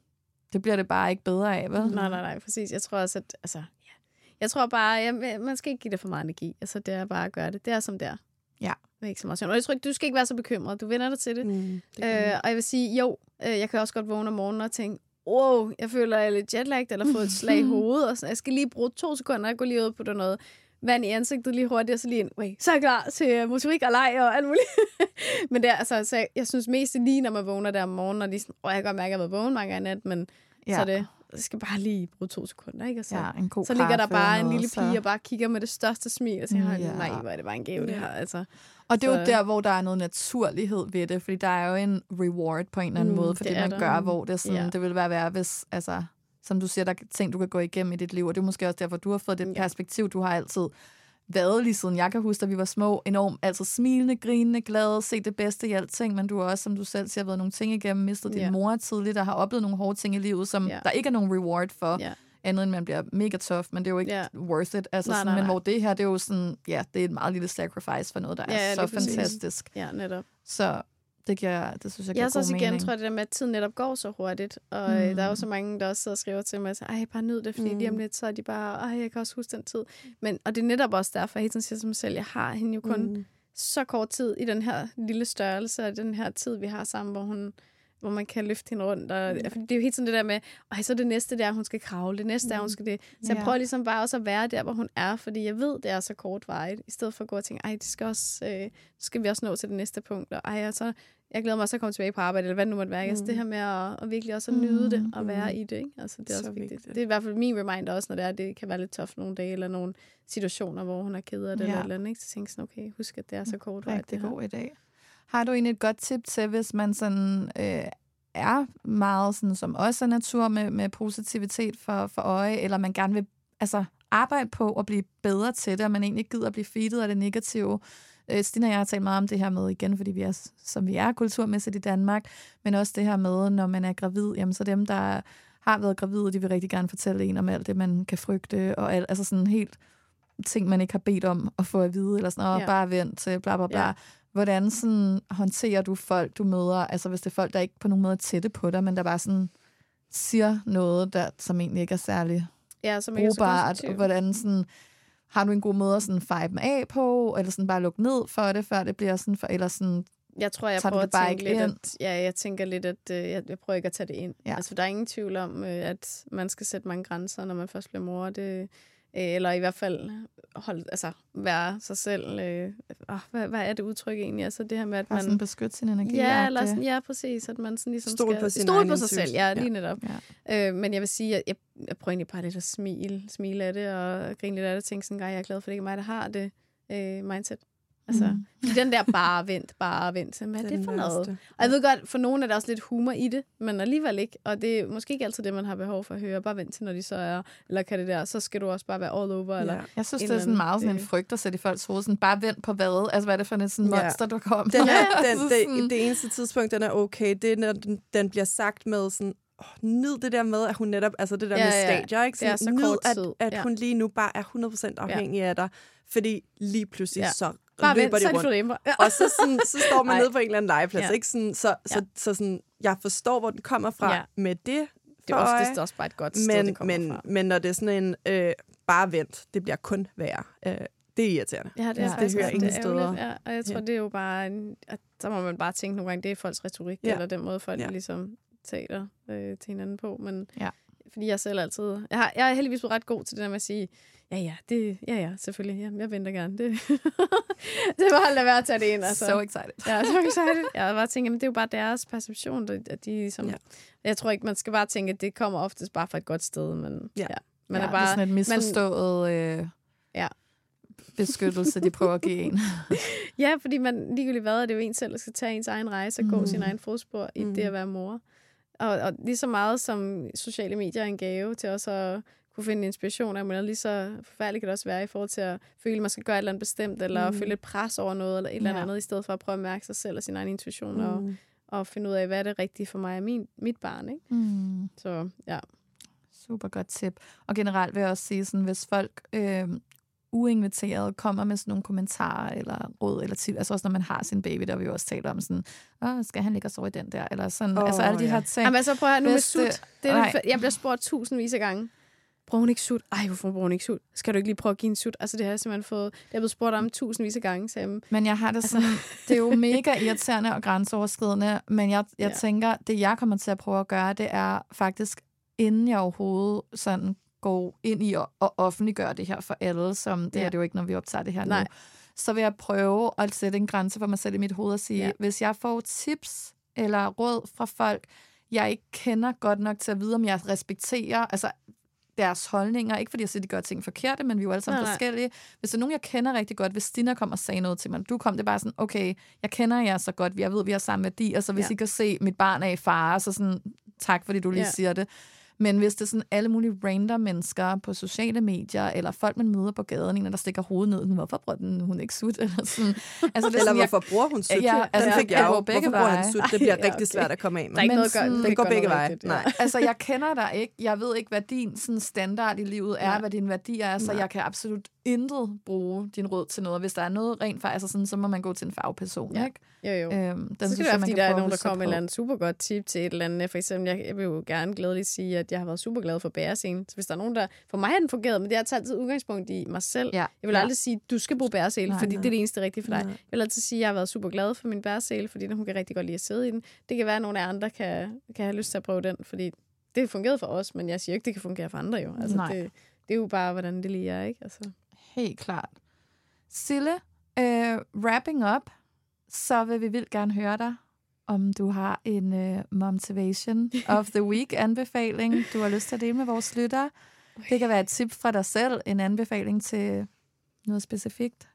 det bliver det bare ikke bedre af, vel? Nej, nej, nej, præcis. Jeg tror også, at, altså, ja. jeg tror bare, ja, man skal ikke give det for meget energi. Altså, det er bare at gøre det. Det er som det er. Ja. Det er ikke så meget Og jeg tror ikke, du skal ikke være så bekymret. Du vender dig til det. Mm, det øh, og jeg vil sige, jo, øh, jeg kan også godt vågne om morgenen og tænke, wow, jeg føler, jeg er lidt jetlagt, eller fået et slag i hovedet, og sådan, jeg skal lige bruge to sekunder, jeg går lige ud på noget vand i ansigtet lige hurtigt, og så lige en, wait, så er jeg klar til motorik og leg og alt muligt. men det er, altså, så jeg, jeg synes mest lige, når man vågner der om morgenen, og lige sådan, åh, jeg kan godt mærke, at jeg har været vågen mange gange nat, men ja. så det, jeg skal bare lige bruge to sekunder, ikke? Og så, ja, en god så ligger der bare en lille pige så... og bare kigger med det største smil, og siger, ja. nej, hvor er det bare en gave, det her, altså. Og det er så... jo der, hvor der er noget naturlighed ved det, fordi der er jo en reward på en eller anden mm, måde for det, det man der. gør, hvor det, sådan, ja. det vil være værd, hvis, altså, som du siger, der er ting, du kan gå igennem i dit liv, og det er måske også derfor, du har fået det ja. perspektiv, du har altid været lige siden jeg kan huske, at vi var små, enormt altså smilende, grinende, glade, se det bedste i alting, men du har også, som du selv siger, været nogle ting igennem, mistet din yeah. mor tidligt, og har oplevet nogle hårde ting i livet, som yeah. der ikke er nogen reward for, yeah. andet end man bliver mega tough, men det er jo ikke yeah. worth it. Altså, nej, sådan, nej, nej. Men hvor det her, det er jo sådan, ja, det er et meget lille sacrifice for noget, der ja, er så fantastisk. Ja, netop. Så det, giver, det synes jeg giver Jeg så også igen tror det der med, at tiden netop går så hurtigt. Og mm. der er jo så mange, der også sidder og skriver til mig, ej, bare nyd det, fordi mm. lige om mm. lidt, så er de bare, ej, jeg kan også huske den tid. Men, og det er netop også derfor, jeg hele tiden siger til mig selv, jeg har hende jo kun mm. så kort tid i den her lille størrelse, og den her tid, vi har sammen, hvor hun hvor man kan løfte hende rundt. Og, ja. fordi det er jo helt sådan det der med, ej, så det næste der, hun skal kravle, det næste der, hun skal det. Så jeg ja. prøver ligesom bare også at være der, hvor hun er, fordi jeg ved, det er så kort vej, i stedet for at gå og tænke, ej, det skal også, øh, skal vi også nå til det næste punkt, og ej, og så, jeg glæder mig også at komme tilbage på arbejde, eller hvad det nu måtte være. Mm. Altså det her med at, at virkelig også at nyde det, og være mm. i det, ikke? Altså det er så også vigtigt. vigtigt. Det er i hvert fald min reminder også, når det er, det kan være lidt tough nogle dage, eller nogle situationer, hvor hun er ked af det, ja. eller, eller andet, ikke? Så tænker jeg sådan, okay, husk, at det er så kort vej. Det er god i dag. Har du egentlig et godt tip til, hvis man sådan øh, er meget sådan, som også er natur med, med positivitet for, for øje, eller man gerne vil altså, arbejde på at blive bedre til det, og man egentlig gider at blive feedet af det negative. Øh, Stine og jeg har talt meget om det her med igen, fordi vi er, som vi er kulturmæssigt i Danmark, men også det her med, når man er gravid, jamen så dem, der har været gravide, de vil rigtig gerne fortælle en om alt det, man kan frygte, og alt, altså sådan helt ting, man ikke har bedt om at få at vide, eller sådan, og ja. bare vent til bla bla bla. Ja. Hvordan sådan håndterer du folk, du møder? Altså hvis det er folk, der ikke på nogen måde er tætte på dig, men der bare sådan siger noget, der, som egentlig ikke er særlig ja, som brugbart. Er hvordan sådan, har du en god måde at sådan fire dem af på, eller sådan bare lukke ned for det, før det bliver sådan, for, eller sådan jeg tror, jeg prøver at tænke lidt, at, ja, jeg tænker lidt, at øh, jeg, jeg prøver ikke at tage det ind. Ja. Altså, der er ingen tvivl om, øh, at man skal sætte mange grænser, når man først bliver mor. Det, Øh, eller i hvert fald holde, altså, være sig selv. Øh, oh, hvad, hvad er det udtryk egentlig? Altså det her med, at man... Sådan beskytte sin energi. Ja, eller sådan, ja, præcis. At man sådan ligesom Stol skal... på, sin stole på sig selv, ja, lige netop. Ja. Øh, men jeg vil sige, at jeg, jeg prøver egentlig bare lidt at smile, smile af det, og grine lidt af det, og tænke sådan, at jeg er glad for, at det ikke er mig, der har det øh, mindset. Altså, mm. den der bare vent, bare vent. Hvad er det for noget? Og jeg ved godt, for nogen er der også lidt humor i det, men alligevel ikke. Og det er måske ikke altid det, man har behov for at høre. Bare vent til, når de så er, eller kan det der, så skal du også bare være all over. Ja. Eller jeg synes, det er sådan meget sådan en frygt at sætte i folks hoved. Sådan, bare vent på hvad? Altså, hvad er det for en sådan monster, ja. du kommer? Den er, den, det, det, eneste tidspunkt, den er okay, det er, når den, den bliver sagt med sådan, nyd det der med, at hun netop, altså det der ja, med stadier, ikke? Sådan, ja, så nyd, at, at ja. hun lige nu bare er 100% afhængig ja. af dig, fordi lige pludselig ja. så Bare løber vent, de rundt. Ja. Og så, sådan, så står man nede på en eller anden legeplads. Ja. Ikke? Sådan, så, ja. så, så sådan, jeg forstår, hvor den kommer fra ja. med det. Det er, også, det er også bare et godt sted, men, det kommer men, fra. Men når det er sådan en, øh, bare vent, det bliver kun værre. Øh, det er irriterende. Ja, det, er ja, det hører ingen steder. Ja, og jeg tror, ja. det er jo bare, en, at så må man bare tænke nogle gange, det er folks retorik, ja. eller den måde, folk ja. ligesom taler øh, til hinanden på. Men ja. fordi jeg selv altid, jeg, har, jeg er heldigvis ret god til det der med at sige, Ja, ja, det, ja, ja, selvfølgelig. Ja, jeg venter gerne. Det, det var lade være at tage det ind. Altså. So excited. Ja, so excited. Jeg bare tænkt, men det er jo bare deres perception, at de ligesom... Ja. Jeg tror ikke, man skal bare tænke, at det kommer oftest bare fra et godt sted, men ja. ja man ja, er bare... Det er sådan et misforstået... Man, øh, ja beskyttelse, de prøver at give en. ja, fordi man ligegyldigt hvad, er det jo en selv, der skal tage ens egen rejse og mm. gå sin egen fodspor i mm. det at være mor. Og, og lige så meget som sociale medier er en gave til os at kunne finde inspiration af, men lige så forfærdeligt kan det også være i forhold til at føle, at man skal gøre et eller andet bestemt, eller mm. føle et pres over noget, eller et eller andet, ja. i stedet for at prøve at mærke sig selv og sin egen intuition, mm. og, og finde ud af, hvad er det rigtige for mig og min, mit barn. Ikke? Mm. Så ja. Super godt tip. Og generelt vil jeg også sige, sådan, hvis folk øh, uinviteret kommer med sådan nogle kommentarer eller råd eller til, altså også når man har sin baby, der vi jo også talt om sådan, Åh, skal han ligge og sove i den der, eller sådan, oh, altså alle de her ting. Jamen altså prøv at høre, nu med sut, det, det er, jeg bliver spurgt tusindvis af gange, bruger hun ikke sut? Ej, hvorfor bruger hun ikke sut? Skal du ikke lige prøve at give en sut? Altså, det har jeg simpelthen fået... Det er blevet spurgt om tusindvis af gange, Sam. Men jeg har det altså... sådan... det er jo mega irriterende og grænseoverskridende, men jeg, jeg ja. tænker, det jeg kommer til at prøve at gøre, det er faktisk, inden jeg overhovedet sådan går ind i at, at offentliggøre det her for alle, som det ja. er det jo ikke, når vi optager det her Nej. nu, så vil jeg prøve at sætte en grænse for mig selv i mit hoved og sige, ja. hvis jeg får tips eller råd fra folk, jeg ikke kender godt nok til at vide, om jeg respekterer, altså deres holdninger. Ikke fordi jeg siger, at de gør ting forkerte, men vi er jo alle sammen nej, forskellige. Nej. Hvis der er nogen, jeg kender rigtig godt, hvis Stina kom og sagde noget til mig, du kom, det er bare sådan, okay, jeg kender jer så godt, jeg ved, vi har samme værdi, og så hvis ja. I kan se, mit barn er i fare, så sådan, tak fordi du lige ja. siger det. Men hvis det er sådan alle mulige random mennesker på sociale medier, eller folk, man møder på gaden, en, der stikker hovedet ned, hvorfor bruger den, hun ikke sut? Eller, sådan. Altså, det er eller sådan, hvorfor bruger hun sut? Ja, altså, den fik jeg jo. Begge hvorfor bruger han sut? Det bliver ja, rigtig svært at komme af med. Der er ikke noget sådan, den går begge veje. Nej. altså, jeg kender dig ikke. Jeg ved ikke, hvad din sådan, standard i livet er, Nej. hvad din værdi er, så Nej. jeg kan absolut intet bruge din råd til noget. Hvis der er noget rent faktisk, altså sådan, så må man gå til en fagperson, ja. ikke? Jo, jo. Øhm, den så skal det være, fordi der er nogen, der kommer med et eller andet super godt tip til et eller andet. For eksempel, jeg, jeg vil jo gerne glædeligt sige, at jeg har været super glad for bæreselen. Så hvis der er nogen, der... For mig har den fungeret, men det har taget altid udgangspunkt i mig selv. Ja. Jeg vil ja. aldrig sige, du skal bruge bæresel, fordi nej. det er det eneste rigtige for dig. Nej. Jeg vil altid sige, at jeg har været super glad for min bæresel, fordi hun kan rigtig godt lide at sidde i den. Det kan være, at nogle af andre kan, kan have lyst til at prøve den, fordi det har fungeret for os, men jeg siger ikke, det kan fungere for andre jo. Altså, Nej. Det, det er jo bare, hvordan det lige er, ikke? Altså. Helt klart. Sille, uh, wrapping up, så vil vi vildt gerne høre dig, om du har en uh, motivation of the week anbefaling, du har lyst til at dele med vores lyttere. Det kan være et tip fra dig selv, en anbefaling til noget specifikt.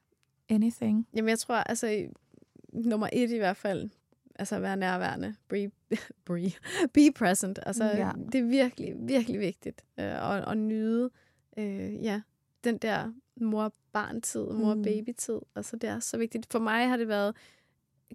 Anything. Jamen, jeg tror, altså, nummer et i hvert fald, altså være nærværende. Be, be, be present. Altså, ja. det er virkelig, virkelig vigtigt øh, at, at nyde øh, ja, den der mor-barn-tid, mor-baby-tid. Altså, det er så vigtigt. For mig har det været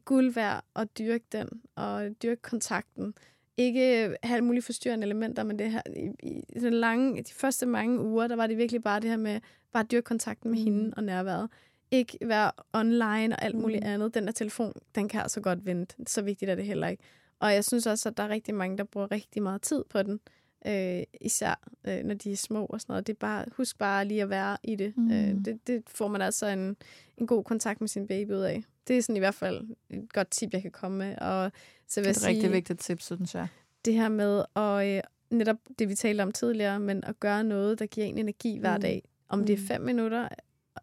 guld værd at dyrke den, og dyrke kontakten. Ikke have mulige forstyrrende elementer, men det her, i, i den lange, de første mange uger, der var det virkelig bare det her med, bare dyrke kontakten med mm. hende og nærværet ikke være online og alt muligt mm. andet. Den der telefon, den kan altså godt vente. Så vigtigt er det heller ikke. Og jeg synes også, at der er rigtig mange, der bruger rigtig meget tid på den. Øh, især øh, når de er små og sådan noget. Det er bare, husk bare lige at være i det. Mm. Øh, det. Det får man altså en, en god kontakt med sin baby ud af. Det er sådan i hvert fald et godt tip, jeg kan komme med. Og så vil det er et sige, rigtig vigtigt tip, synes jeg. Det her med at, øh, netop det, vi talte om tidligere, men at gøre noget, der giver en energi hver mm. dag. Om mm. det er mm. fem minutter,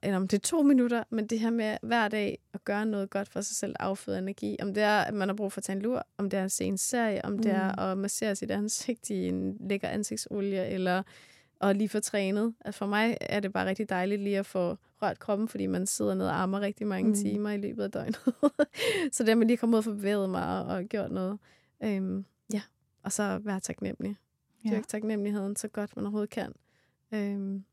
eller om det er to minutter, men det her med hver dag at gøre noget godt for sig selv, afføde energi. Om det er, at man har brug for at tage en lur, om det er at se en serie, om mm. det er mm. at massere sit ansigt i en lækker ansigtsolie, eller at lige få trænet. Altså for mig er det bare rigtig dejligt lige at få rørt kroppen, fordi man sidder ned og armer rigtig mange mm. timer i løbet af døgnet. så det er, man lige kommet ud og få bevæget mig og, og gjort noget. Øhm, ja, og så være taknemmelig. Ja. Dyrk taknemmeligheden så godt man overhovedet kan. Øhm,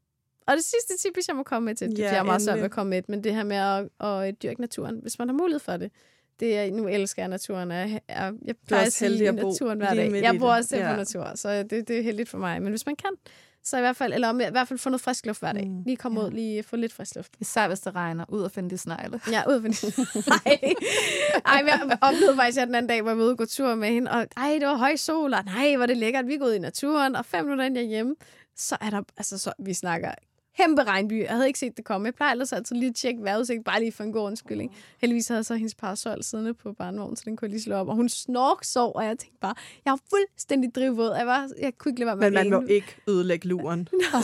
og det sidste tip, hvis jeg må komme med til, det ja, er meget svært at komme med, men det her med at, at dyrke naturen, hvis man har mulighed for det. Det er, nu elsker jeg naturen. Jeg, jeg, jeg plejer at sige naturen hver dag. Jeg bor også selv ja. på natur, så det, det er heldigt for mig. Men hvis man kan, så i hvert fald, eller om, i hvert fald få noget frisk luft hver dag. Mm. Lige komme ja. ud, lige få lidt frisk luft. Især hvis det regner, ud og finde de snegle. Ja, ud og finde Nej. Ej, jeg oplevede faktisk, at den anden dag, hvor jeg var ude og gå tur med hende, og ej, det var høj sol, og nej, hvor det lækkert, vi går ud i naturen, og fem minutter inden jeg er hjemme, så er der, altså så, vi snakker kæmpe regnby. Jeg havde ikke set det komme. Jeg plejer ellers altid lige at tjekke vejrudsigt, bare lige for en god undskyldning. Mm. Heldigvis havde så hendes parasol siddende på barnevognen, så den kunne jeg lige slå op. Og hun snork så, og jeg tænkte bare, jeg var fuldstændig drivvåd. Jeg, var, jeg kunne ikke lade være med Men man må ikke ødelægge luren. nej,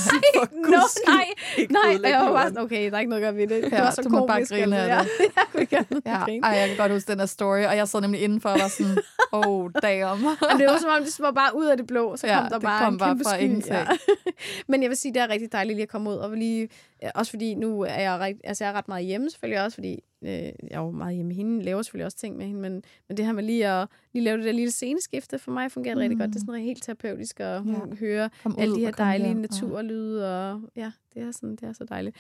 no, nej, nej. Og jeg var bare sådan, okay, der er ikke noget at gøre ved det. Det ja, var så du må bare grine af det. jeg ja. Ej, jeg kan godt huske den her story, og jeg sad nemlig indenfor og var sådan, oh, damn. det var som om, det var bare ud af det blå, så kom der bare en kæmpe sky. Men jeg vil sige, det er rigtig dejligt lige at komme ud og lige også fordi nu er jeg, ret, altså jeg er ret meget hjemme selvfølgelig også, fordi øh, jeg er jo meget hjemme med hende, laver selvfølgelig også ting med hende, men, men det her med lige at lige lave det der lille sceneskifte, for mig fungerer mm. rigtig godt. Det er sådan helt terapeutisk at ja. høre alle de her dejlige naturlyde, og ja, det er, sådan, det er så dejligt.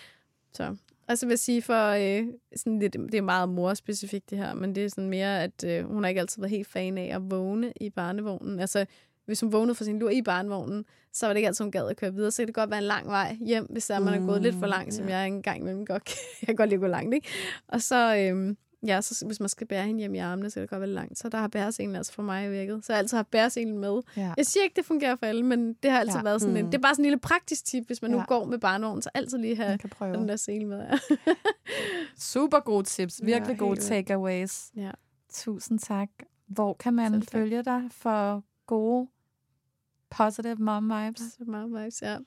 Så og så vil jeg sige, for øh, sådan lidt, det er meget mor-specifikt det her, men det er sådan mere, at øh, hun har ikke altid været helt fan af at vågne i barnevognen. Altså, hvis hun vågnede for sin lur i barnevognen, så var det ikke altid, hun gad at køre videre. Så kan det godt være en lang vej hjem, hvis der, man er gået lidt for mm, langt, som ja. jeg engang imellem godt Jeg kan godt lide at gå langt, ikke? Og så, øhm, ja, så hvis man skal bære hende hjem i armene, så kan det godt være langt. Så der har bæreselen altså for mig virket. Så jeg altid har bæreselen med. Ja. Jeg siger ikke, det fungerer for alle, men det har altid ja. været sådan mm. en, det er bare sådan en lille praktisk tip, hvis man ja. nu går med barnevognen, så altid lige have den der sele med. Super gode tips. Virkelig ja, gode takeaways. Ja. Tusind tak. Hvor kan man følge dig for gode Positive mom vibes. Positive mom vibes, ja.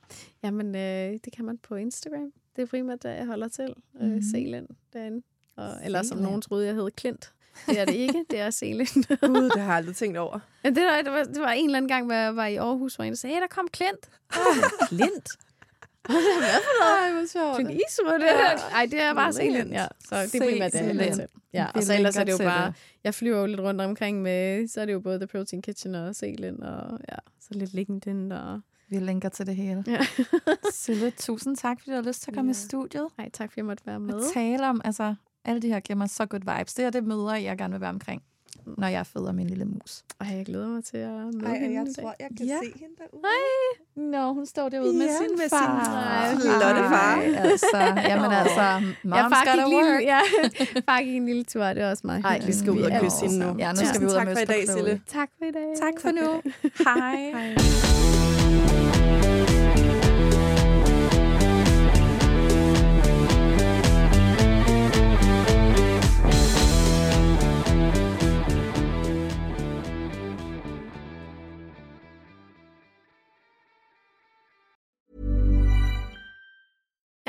Jamen, øh, det kan man på Instagram. Det er primært der, jeg holder til. Øh, mm. Selen derinde. Og, eller som nogen troede, jeg hed Klint. Det er det ikke, det er Selen. Gud, det har jeg aldrig tænkt over. Ja, det, var, det, var, det var en eller anden gang, hvor jeg var i Aarhus, hvor en sagde, hey, der kom Klint. Oh, Klint? Hvad for noget? Ej, hvor sjovt. Clint Eastwood, det. Ej, det er bare Selen, ja. Så det er primært det, jeg til. Ja, og så ellers er det jo bare, jeg flyver jo lidt rundt omkring med, så er det jo både The Protein Kitchen og Selen, og ja, så lidt LinkedIn og... Vi linker til det hele. Ja. Sille, tusind tak, fordi du har lyst til at komme ja. i studiet. Nej, tak fordi jeg måtte være med. Og tale om, altså, alle de her giver mig så good vibes. Det er det møder, jeg gerne vil være omkring. Når jeg føder min lille mus. Ej, jeg glæder mig til at møde Ej, hende jeg tror, jeg kan Ja. se hende derude. Ej, nå, hun står derude med Ja, sin med sin far. flotte far. Ej, altså, jamen altså, mom's Jeg far gotta work. lille, ja, far gik en lille tur, det er også meget Ej, Vi skal ud og kysse hende nu. Ja, nu skal vi ud og tak mødes for i på dag. Sille. Tak for i dag. Tak for nu. Hej. Hej.